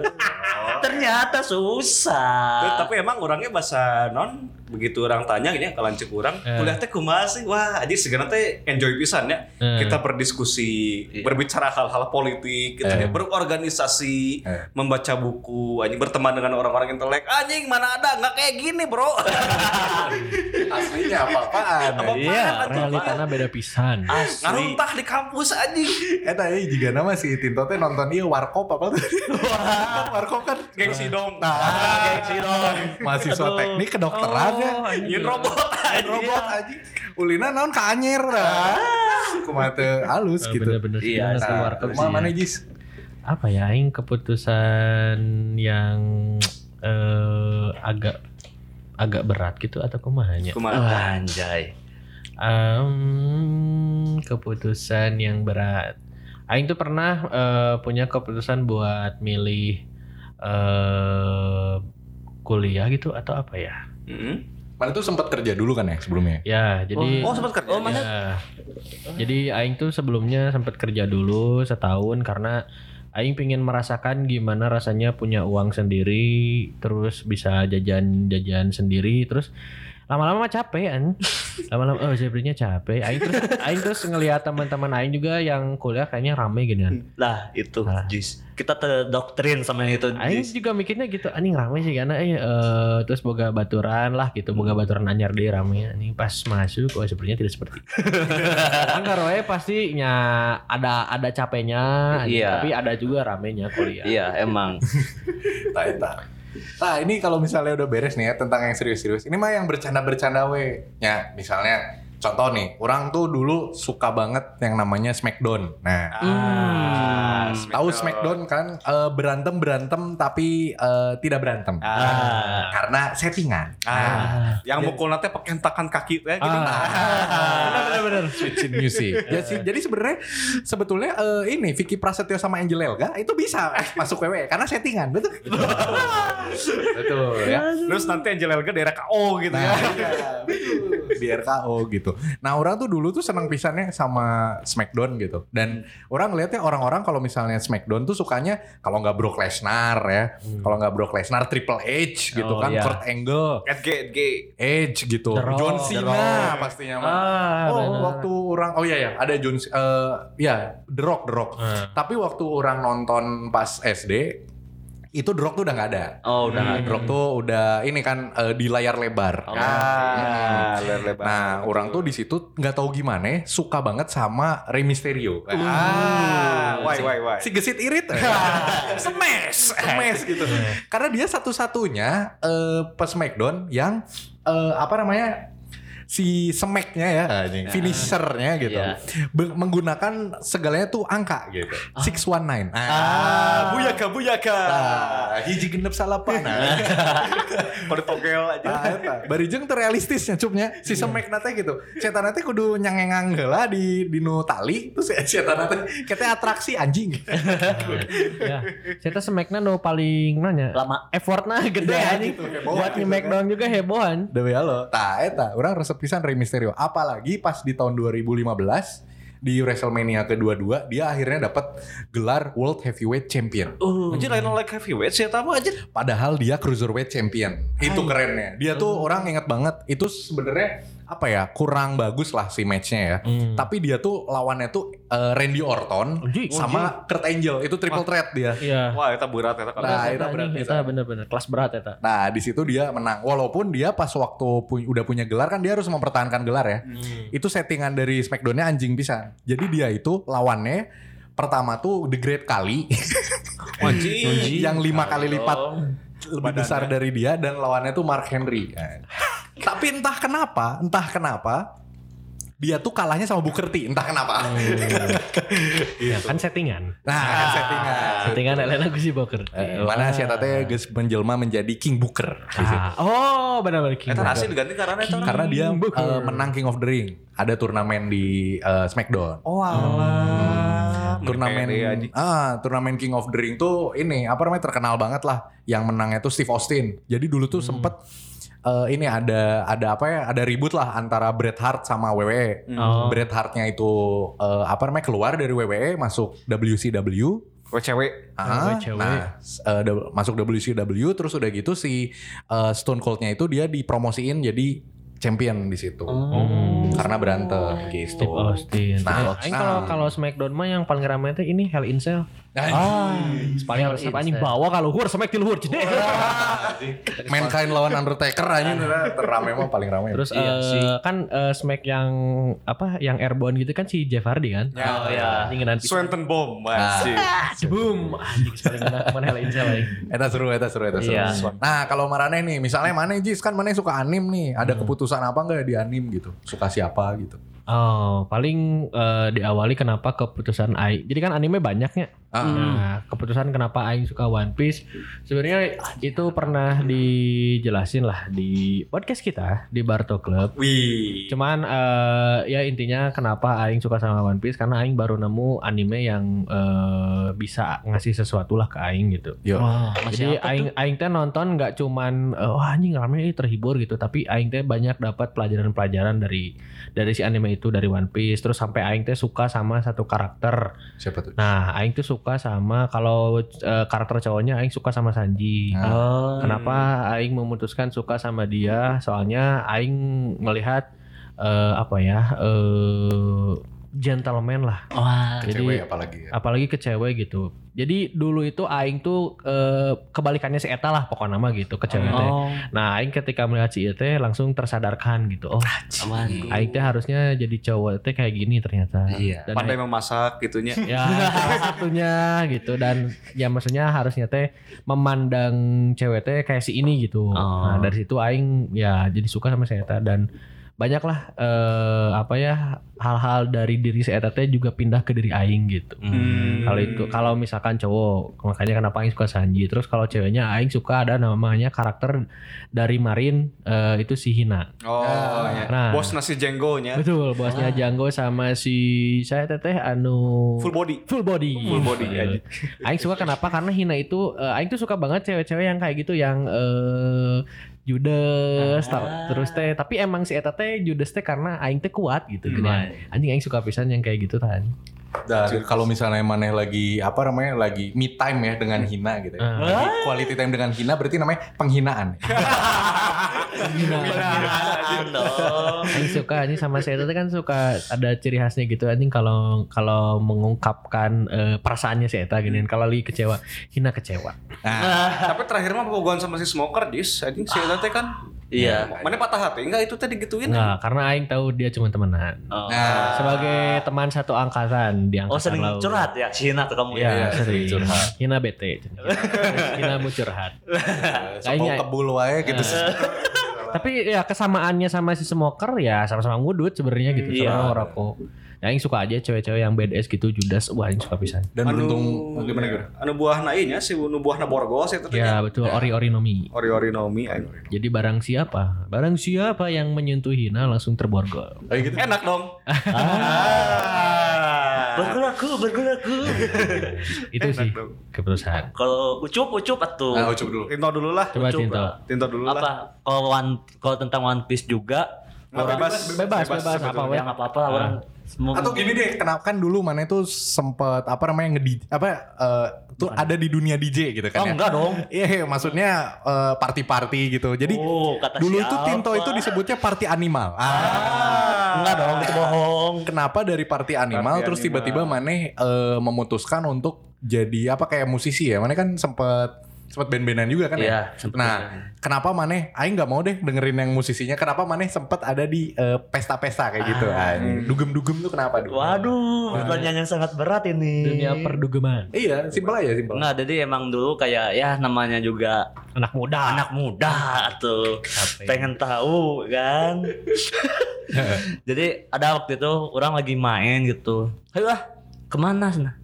Ternyata susah. Tapi emang orangnya bahasa non begitu orang tanya ini kalau cek orang Eh. kuliah teh kumaha sih? Wah aja segenap teh enjoy pisan ya. Eh. kita berdiskusi Iya. berbicara hal-hal politik Eh. ya berorganisasi Eh. membaca buku anjing berteman dengan orang-orang intelek. Anjing mana ada? Nggak kayak gini bro. Aslinya apa-apaan? Apa-apaan, Iya, realitana beda pisan. asli. Ngaruntah di kampus anjing. Eta eh jika nama si Tinto teh nonton ieu warkop apa tuh? Warkop. Kan? Gengsi dong. Nah, gengsi dong. Mahasiswa teknik kedokteran ya. Oh, anjing. Yin robot Main robot aja. Ulina naon ka anyer dah. Kumaha teu halus Eh, gitu. Iya, bener Nah, keluar ke kumaha mana Jis? apa ya aing keputusan yang eh, agak agak berat gitu atau kumahanya kumaha anjay Em, keputusan yang berat aing tuh pernah eh, punya keputusan buat milih eh kuliah gitu atau apa ya Mm-mm. Mana tuh sempat kerja dulu kan ya sebelumnya? ya jadi oh sempat kerja Oh, mana? Ya. Jadi aing tuh sebelumnya sempat kerja dulu setahun karena aing pengen merasakan gimana rasanya punya uang sendiri, terus bisa jajan-jajan sendiri, terus lama-lama mah capek kan. Lama-lama oh sebenarnya capek. Aing terus aing terus ngelihat teman-teman aing juga yang kuliah kayaknya rame gini kan. lah itu Ah. Jis kita terdoktrin sama yang itu Aing Jis juga mikirnya gitu, anjing rame sih karena eh, eh, terus boga baturan lah gitu, boga baturan anyar deh rame. Anjing pas masuk, oh sebenarnya tidak seperti we pasti nya ada ada capeknya, Iya. tapi ada juga ramenya kuliah. iya emang Nah, eta. Nah, ini kalau misalnya udah beres nih ya tentang yang serius-serius. Ini mah yang bercanda-bercanda we. Ya, misalnya contoh nih, orang tuh dulu suka banget yang namanya Smackdown. Nah, ah tahu Smackdown kan eh, berantem-berantem tapi eh, tidak berantem. ah Karena settingan. ah yang mukul nanti pakai hentakan kaki teh gitu Bener-bener. Switch in music. Ya sih, jadi sebenarnya sebetulnya eh, ini Vicky Prasetyo sama Angel Elga itu bisa masuk WWE karena settingan, betul? betul ya. terus nanti Angel Elga daerah KO gitu ya Nah, iya, betul. di RKO gitu. Nah orang tuh dulu tuh senang pisannya sama Smackdown gitu. Dan orang ngeliatnya orang-orang kalau misalnya Smackdown tuh sukanya kalau nggak Brock Lesnar ya, kalau nggak Brock Lesnar Triple H gitu Oh, kan, iya. Kurt Angle, Edge Edge Edge gitu, The Rock, John The Cena Rock. pastinya mah. Ah, Oh bener. waktu orang oh iya ya ada John eh ya The Rock The Rock. Ah. Tapi waktu orang nonton pas SD itu Rock tuh udah nggak ada. oh udah Nah, The Rock tuh udah ini kan eh, di layar lebar. ah lebar Nah, orang tuh di situ nggak tahu gimana suka banget sama Rey Mysterio. Ah, why why why si gesit irit. Smash, smash gitu. Karena dia satu-satunya eh pas Smackdown yang eh, apa namanya? Si smacknya ya, finishernya gitu, Iya. Be- menggunakan segalanya tuh angka gitu, six one nine. ah buyaka buyaka Ah, hiji genep salapan. Nah, togel aja Ah, eta. Barijeng teu realistisnya cupnya si semek nate gitu. Setan nate kudu nyangengang heula di di nu tali terus ya setan nate kete atraksi anjing. ya. Saya tuh semekna no paling nanya. lama Effortnya gede Gede, anjing. gitu, heboh, Buat gitu nge down juga hebohan. Dewe halo. Tah eta urang resep pisan Rey Mysterio. Apalagi pas di tahun 2015 di WrestleMania kedua-dua dia akhirnya dapat gelar World Heavyweight Champion. Anjir lain like heavyweight sih tahu aja. Padahal dia Cruiserweight Champion. Itu kerennya. Dia tuh orang inget banget. Itu sebenarnya apa ya kurang bagus lah si matchnya ya. Tapi dia tuh lawannya tuh eh, Randy Orton Anjing. sama Kurt Angle. Itu triple threat dia. Iya. Wah, itu berat eta Nah, itu berat Itu bener-bener kelas berat ya Nah di situ dia menang. Walaupun dia pas waktu pu- udah punya gelar kan dia harus mempertahankan gelar ya. Itu settingan dari Smackdownnya anjing bisa. Jadi dia itu lawannya pertama tuh The Great Kali Anjing. yang lima kali lipat lebih besar dari dia dan lawannya tuh Mark Henry. Tapi entah kenapa, entah kenapa dia tuh kalahnya sama Booker T, entah kenapa. Ya kan settingan. Nah, kan settingan. Settingan Elena Gusi Boker. Eh, mana si Eta teh geus menjelma menjadi King Booker. Ah, oh benar-benar King Eta Booker. nasi diganti karena eta. Karena dia Booker. eh, menang King of the Ring. Ada turnamen di eh, Smackdown. Oh alah. turnamen ah turnamen King of the Ring tuh ini apa namanya terkenal banget lah yang menangnya tuh Steve Austin jadi dulu tuh sempet eh, ini ada ada apa ya ada ribut lah antara Bret Hart sama WWE Oh. Bret Hartnya itu eh, apa namanya keluar dari WWE masuk WCW Gue cewek. Ah, WCW. nah, eh, da- masuk WCW terus udah gitu si eh, Stone Cold-nya itu dia dipromosiin jadi champion di situ. Karena berantem gitu. Steve Austin. Nah, Nah, kalau nah. kalau Smackdown mah yang paling ramai itu ini Hell in Cell. Ah, Paling harus apa anjing bawa kalau luhur smack di luhur cedek. Mankind lawan Undertaker aja terame mah paling ramai. Terus Iya sih. kan eh, smack yang apa yang airborne gitu kan si Jeff Hardy kan. Ya, Oh ya. Anjing nanti. Swanton Bomb anjing. Boom. Anjing paling Hell Cell anjing. Eta seru, eta seru, eta seru. Iya. Nah kalau Marane nih, misalnya Mane Jis kan Mane suka anim nih, ada keputusan apa nggak di anim gitu? Suka siapa gitu? Oh, paling eh, diawali kenapa keputusan Aing. Jadi kan anime banyaknya. Ah. Nah, keputusan kenapa Aing suka One Piece sebenarnya itu pernah dijelasin lah di podcast kita di Barto Club. Wih. Cuman eh, ya intinya kenapa Aing suka sama One Piece karena Aing baru nemu anime yang eh, bisa ngasih sesuatu lah ke Aing gitu. Yo. Wah, Jadi aing aing teh nonton nggak cuman wah anjing rame ini terhibur gitu, tapi aing teh banyak dapat pelajaran-pelajaran dari dari si anime itu dari One Piece terus sampai aing teh suka sama satu karakter. Siapa tuh? Nah, aing tuh suka sama kalau eh, karakter cowoknya aing suka sama Sanji. Nah. Oh. Kenapa aing memutuskan suka sama dia? Soalnya aing melihat eh, apa ya? eh gentleman lah. Wah. Ke Jadi- cewek apalagi ya? apalagi ke cewek gitu. Jadi dulu itu aing tuh eh, kebalikannya si Eta lah pokoknya nama gitu ke teh. Oh. Nah, aing ketika melihat si Eta langsung tersadarkan gitu. Oh, Aman. aing teh harusnya jadi cowok teh kayak gini ternyata. Iya. Dan Pandai memasak gitunya. ya salah satunya gitu dan ya maksudnya harusnya teh memandang cewek teh kayak si ini gitu. Oh. Nah, dari situ aing ya jadi suka sama si Eta dan banyaklah eh, apa ya hal-hal dari diri si Eta teh juga pindah ke diri aing gitu. Hmm. Kalau itu kalau misalkan cowok makanya kenapa Aing suka Sanji. Terus kalau ceweknya Aing suka ada namanya karakter dari Marin eh, itu si Hina. Oh, ya. Nah. bos nasi jenggonya. Betul, bosnya Django sama si saya teteh anu Full body. full body. Full body aja. Aing suka kenapa? Karena Hina itu eh, Aing tuh suka banget cewek-cewek yang kayak gitu yang eh judes tar- terus teh tapi emang si eta teh judes teh karena aing teh kuat gitu gini. Anjing aing suka pisan yang kayak gitu kan. Dan kalau misalnya Maneh lagi apa namanya lagi me time ya dengan Hina gitu. ya. Lagi quality time dengan Hina berarti namanya penghinaan. Beneran dong. Aing suka anjing sama saya itu kan suka ada ciri khasnya gitu anjing kalau kalau mengungkapkan eh, perasaannya si Eta gini kalau lagi kecewa hina kecewa Nah, Tapi terakhir mah bogohan sama si smoker dis. Anjing si Eta teh kan. Iya. Mana patah hati? Enggak itu tadi gituin. Enggak, karena Aing tahu dia cuma temenan Oh. nah sebagai teman satu angkatan di angkatan Oh sering laut. curhat ya si Hina tuh kamu Iya, ya. sering curhat. Hina bete. Hina mau curhat. Kayaknya- kebul wae gitu. Tapi ya kesamaannya sama si smoker ya sama-sama ngudut sebenarnya gitu, Iya. sama ngerokok. Ya Aing suka aja cewek-cewek yang badass gitu, judas. Wah, Aing suka pisan. Dan Anu- beruntung gimana gimana? Anu buah nainya si anu buah na borgos itu Ya betul, ori-ori nomi. Ori ori nomi. Jadi barang siapa? Barang siapa yang menyentuh hina langsung terborgol. Kayak gitu. Enak dong. Bergulaku, bergulaku. Itu sih keputusan. Kalau ucup, ucup atuh. Nah, ucup dulu. Tinto dulu lah. Coba Ucup Tinto. dulu lah. Apa? Kalau One, kalau tentang One Piece juga bebas bebas, bebas, apa, sebetulnya. weh. Ya nggak apa-apa lah orang. Semua- Atau gini deh, kenapa kan dulu mana itu sempet apa namanya ngedi apa eh, tuh ada di dunia DJ gitu kan Oh ya? enggak dong. Iya, iya, maksudnya eh, party-party gitu. Jadi Oh, kata dulu siapa? itu Tinto itu disebutnya party animal. Ah. Enggak dong, itu bohong. Kenapa dari party animal Party terus tiba-tiba Maneh eh, memutuskan untuk jadi apa kayak musisi ya? Maneh kan sempet sempet band-bandan juga kan Iya, ya? sempet Nah, kenapa Maneh Aing nggak mau deh dengerin yang musisinya? Kenapa Maneh sempet ada di eh, pesta-pesta kayak gitu? Ah, Dugem-dugem tuh kenapa? Dugem? Waduh, pertanyaan yang sangat berat ini. Dunia perdugeman. Iya, simpel aja, simpel. Enggak, jadi emang dulu kayak ya namanya juga Anak muda. anak muda tuh Apa ya? pengen tahu kan. jadi ada waktu itu orang lagi main gitu. Ayo ah, ke mana sana?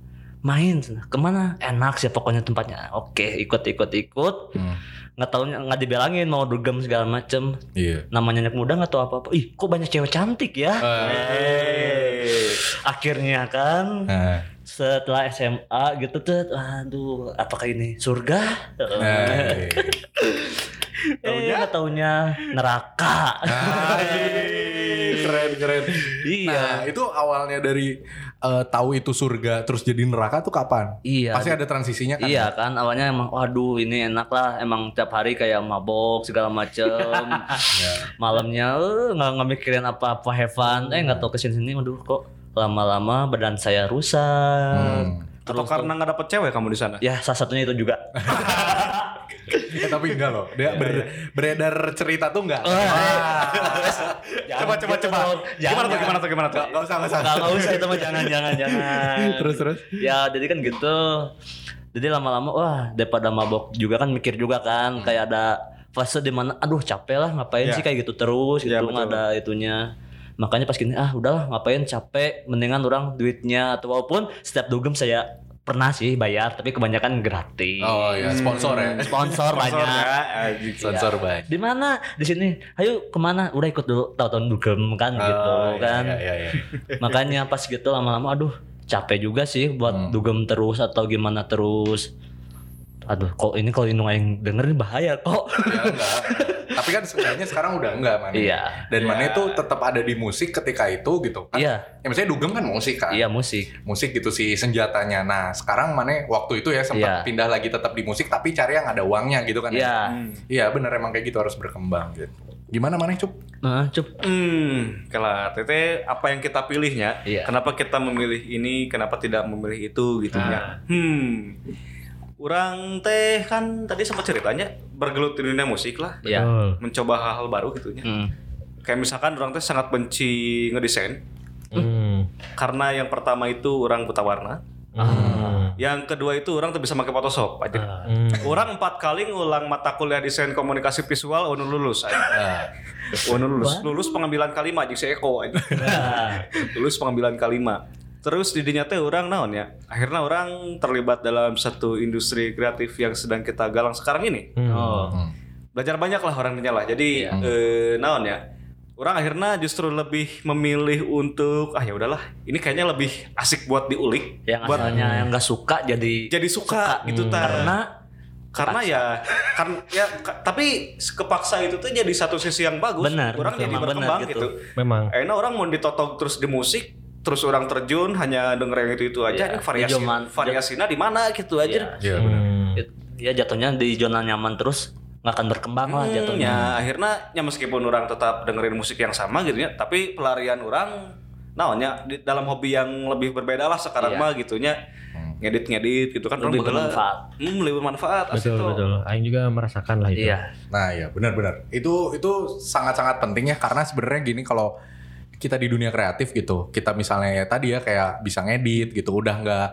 Main. Ke mana? Enak sih pokoknya tempatnya. Oke, ikut ikut ikut. Hmm, Nggak tahunya nggak dibilangin mau dugem segala macem. Iya. Namanya anak muda nggak tahu apa apa. Ih, kok banyak cewek cantik ya? Eh, Akhirnya kan Nah, setelah SMA gitu tuh, aduh, apakah ini surga? eh, Eh, nggak taunya neraka. keren keren. iya. Nah itu awalnya dari eh, tahu itu surga terus jadi neraka tuh kapan? Iya. Pasti ada transisinya kan? Iya kan awalnya emang waduh ini enak lah emang tiap hari kayak mabok segala macem Iya. malamnya eh, nggak nggak mikirin apa-apa have fun eh nggak tahu ke sini sini waduh kok lama-lama badan saya rusak Hmm. Atau karena nggak dapet cewek kamu di sana? ya salah satunya itu juga Eh, tapi enggak loh. Dia ber- beredar cerita tuh enggak. Coba coba coba. Gimana tuh gimana tuh gimana tuh? Enggak usah enggak usah. itu mah jangan jangan jangan Terus terus. ya jadi kan gitu jadi lama-lama wah daripada mabok juga kan mikir juga kan kayak ada fase di mana aduh capek lah ngapain Ya. sih kayak gitu terus gitu Ya, nggak betul. ada itunya makanya pas gini ah udahlah ngapain capek mendingan orang duitnya atau walaupun setiap dugem saya pernah sih bayar tapi kebanyakan gratis Oh ya sponsor ya. sponsor banyak ya, anjing. Sponsor banyak. di mana di sini ayo ke mana udah ikut dulu tahu-tahu dugem kan gitu Oh, iya, kan Iya iya. iya. makanya pas gitu lama-lama aduh capek juga sih buat Hmm. dugem terus atau gimana terus aduh kok ini kalau indung yang dengerin bahaya kok Ya enggak. Tapi kan sebenarnya sekarang udah enggak Mane. Iya. Dan Mane itu tetap ada di musik ketika itu gitu kan. iya Ya misalnya dugem kan musik kan. iya musik Musik gitu sih senjatanya. Nah sekarang Mane waktu itu ya sempat Iya. pindah lagi tetap di musik tapi cari yang ada uangnya gitu kan. ya. iya Hmm. Iya bener emang kayak gitu harus berkembang gitu. Gimana Mane Cup? nah cup Hmm, kalau tete apa yang kita pilihnya? Iya. Kenapa kita memilih ini? Kenapa tidak memilih itu gitu ya? Hmm. Orang teh kan tadi sempat ceritanya bergelut di dunia musik lah, iya Betul. mencoba hal-hal baru gitu ya. Hmm. Kayak misalkan orang teh sangat benci ngedesain Hmm. karena yang pertama itu orang buta warna, Hmm. yang kedua itu orang tuh bisa pakai Photoshop aja. Hmm. Orang empat kali ngulang mata kuliah desain komunikasi visual, unu lulus. aja. Nah, Unu lulus, lulus pengambilan kalimat jadi si Eko aja. lulus pengambilan kalimat. Terus didinya teh orang naon ya. Akhirnya orang terlibat dalam satu industri kreatif yang sedang kita galang sekarang ini. Hmm. oh Belajar banyak lah orangnya lah. Jadi eh, naon ya. Orang akhirnya justru lebih memilih untuk ah ya udahlah, ini kayaknya lebih asik buat diulik, yang buat asalnya yang nggak suka jadi jadi suka, gitu ta. karena karena ya kan ya ka- tapi kepaksa itu tuh jadi satu sisi yang bagus. Benar, orang jadi benar berkembang gitu. gitu. Memang. Enak orang mau ditotong terus di musik, terus orang terjun hanya denger yang itu itu aja. Ini variasi di zaman- variasinya di mana gitu aja. iya bener. Hmm. ya jatuhnya di zona nyaman terus nggak akan berkembang lah Hmm, jatuhnya ya akhirnya ya meskipun orang tetap dengerin musik yang sama gitu ya, tapi pelarian orang naonnya di dalam hobi yang lebih berbeda lah sekarang Iya. mah gitunya. Ngedit-ngedit gitu kan Lebih bermanfaat. Hmm, lebih bermanfaat Betul tuh. betul. Aing juga merasakan lah itu. iya Nah ya benar-benar itu itu sangat-sangat penting ya karena sebenarnya gini kalau kita di dunia kreatif gitu. Kita misalnya ya tadi ya kayak bisa ngedit gitu. Udah nggak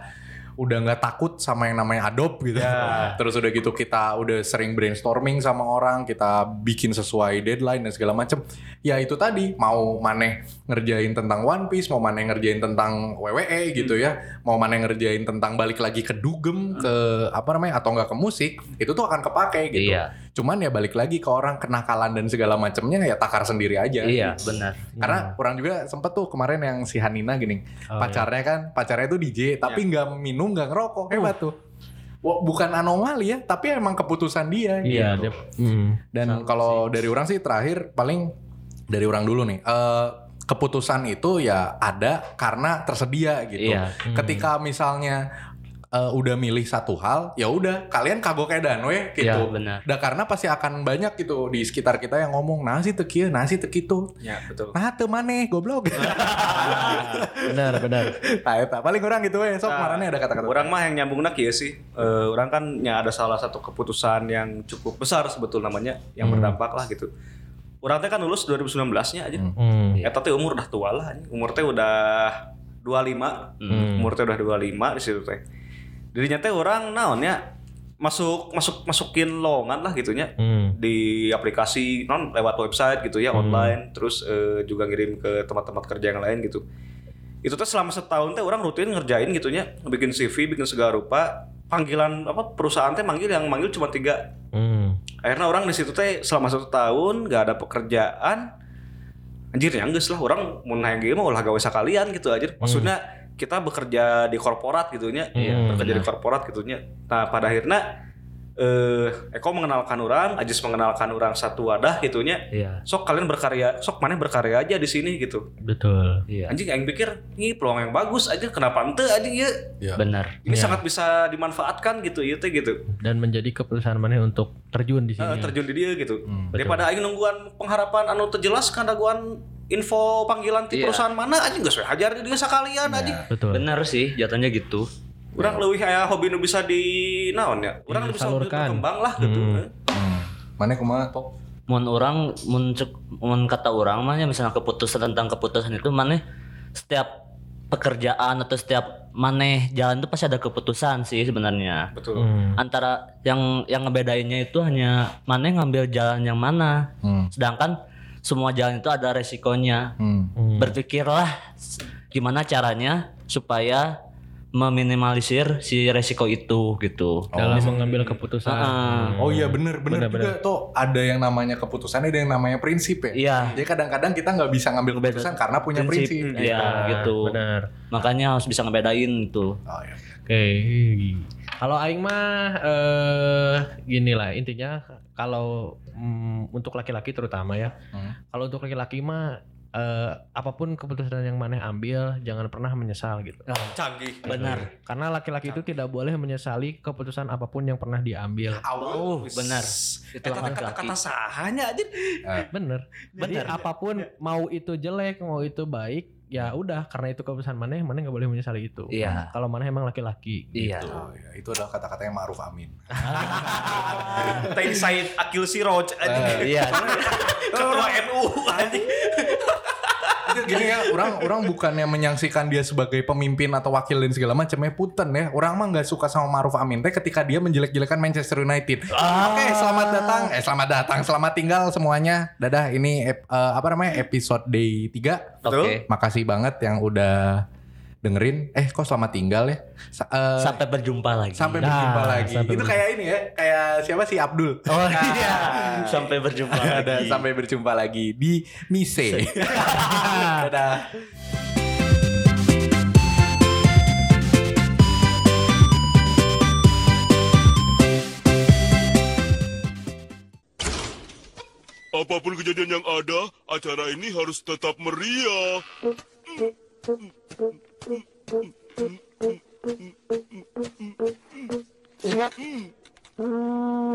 udah nggak takut sama yang namanya Adobe gitu. Terus udah gitu kita udah sering brainstorming sama orang kita bikin sesuai deadline dan segala macem. Ya itu tadi mau maneh ngerjain tentang One Piece mau maneh ngerjain tentang WWE gitu ya. Mau maneh ngerjain tentang balik lagi ke dugem ke apa namanya atau nggak ke musik itu tuh akan kepake gitu. Iya. Cuman ya balik lagi ke orang kenakalan dan segala macamnya ya takar sendiri aja. iya benar Karena orang juga sempet tuh kemarin yang si Hanina gini, Oh, pacarnya kan pacarnya itu DJ tapi nggak minum nggak ngerokok hebat tuh. Wah, bukan anomali ya, tapi emang keputusan dia. Iya, gitu. dia. Hmm. Dan kalau dari orang sih terakhir paling dari orang dulu nih. Eh, keputusan itu ya ada karena tersedia gitu. Iya. Ketika misalnya eh, udah milih satu hal, ya udah kalian kagok edan we gitu. Iya, benar. Dah karena pasti akan banyak gitu di sekitar kita yang ngomong nasi teu kieu, nasi teu kitu. Ya betul. Nah, teu maneh goblok. benar benar Nah, eta paling orang gitu we. Sok Nah, marane ada kata-kata. Orang mah yang nyambungna kieu sih. Eh, orang kan ya ada salah satu keputusan yang cukup besar sebetul namanya yang berdampak lah gitu. Orang teh kan lulus 2019-nya aja. Hmm. Eta teh umur udah tua lah. Umur teh udah 25. Umur teh udah 25 di situ teh. Dirinya teh orang naon ya masuk masuk masukin lowongan lah gitunya. Hmm. di aplikasi non lewat website gitu ya online. Terus eh, juga ngirim ke tempat-tempat kerja yang lain gitu. Itu tuh selama setahun teh orang rutin ngerjain gitunya. Bikin CV bikin segala rupa. Panggilan apa perusahaan teh manggil yang manggil cuma tiga. Hmm. akhirnya orang di situ teh selama satu tahun gak ada pekerjaan. Anjir ya geus lah. Orang mau nanya gimana ulah gawe sekalian gitu aja maksudnya kita bekerja di korporat gitunya Hmm, bekerja di korporat gitunya nah pada akhirnya eh Eko mengenalkan orang Ajis mengenalkan orang satu wadah gitunya Iya. sok kalian berkarya sok mana berkarya aja di sini gitu betul Iya. anjing yang pikir ini peluang yang bagus aja kenapa ente anjing ya Ya. Benar. ini Iya. sangat bisa dimanfaatkan gitu ya teh gitu dan menjadi keputusan mana untuk terjun di sini terjun di dia gitu Hmm. daripada aing nungguan pengharapan anu terjelas kan daguan info panggilan di Iya. perusahaan mana aja nggak sesuai hajar di dia sekalian aja betul Benar sih, jatuhnya gitu. Urang leuwih aya hobi nu bisa di naon ya urang nu bisa Disalurkan. berkembang lah gitu Hmm. eh. Hmm. Mana kumaha tok? Mun orang, mun, cek- mun kata orang mah ya misalnya keputusan tentang keputusan itu mana setiap pekerjaan atau setiap maneh jalan itu pasti ada keputusan sih sebenarnya. betul Hmm. Antara yang yang ngebedainnya itu hanya maneh ngambil jalan yang mana. Hmm. Sedangkan semua jalan itu ada resikonya. Hmm. Hmm. Berpikirlah gimana caranya supaya meminimalisir si resiko itu gitu. dalam mengambil keputusan Ah, Oh iya bener bener, Bener, juga tuh ada yang namanya keputusan ada yang namanya prinsip ya. Iya. Jadi kadang-kadang kita nggak bisa ngambil keputusan karena punya prinsip. Iya Ah, gitu. benar Makanya harus bisa ngebedain itu. Oh, iya. Oke. Kalau aing mah eh gini lah intinya kalau mm, untuk laki-laki terutama ya. Hmm. Kalau untuk laki-laki mah eh, apa pun keputusan yang maneh ambil jangan pernah menyesal gitu. canggih Benar. Karena laki-laki itu tidak boleh menyesali keputusan apa pun yang pernah diambil. Oh, benar. itu kata-kata sahanya aja Bener. Jadi apa pun mau itu jelek, mau itu baik, ya udah karena itu keputusan maneh, maneh nggak boleh menyesali itu. Iya. Kalau maneh emang laki-laki. Iya. Oh, iya. Itu adalah kata-kata yang Ma'ruf Amin. Teh Said Akil Siroj anjing Iya. ketua NU anjing Itu gini ya, orang orang bukannya menyangsikan dia sebagai pemimpin atau wakil dan segala macamnya punten ya. Orang mah nggak suka sama Ma'ruf Amin teh ketika dia menjelek-jelekan Manchester United. Oke, selamat datang. Eh, selamat datang. Selamat tinggal semuanya. Dadah, ini ep- eh, apa namanya? episode day 3. Oke. Makasih banget yang udah dengerin. Eh, kok selamat tinggal ya? Sa- eh, Sampai berjumpa lagi. sampai Nah, berjumpa lagi. sampai Itu berjumpa. kayak ini ya, kayak siapa sih Abdul? Oh Nah, iya. Sampai berjumpa Ada lagi. sampai berjumpa lagi di Mise. Dadah. Apa pun kejadian yang ada, acara ini harus tetap meriah. Oh.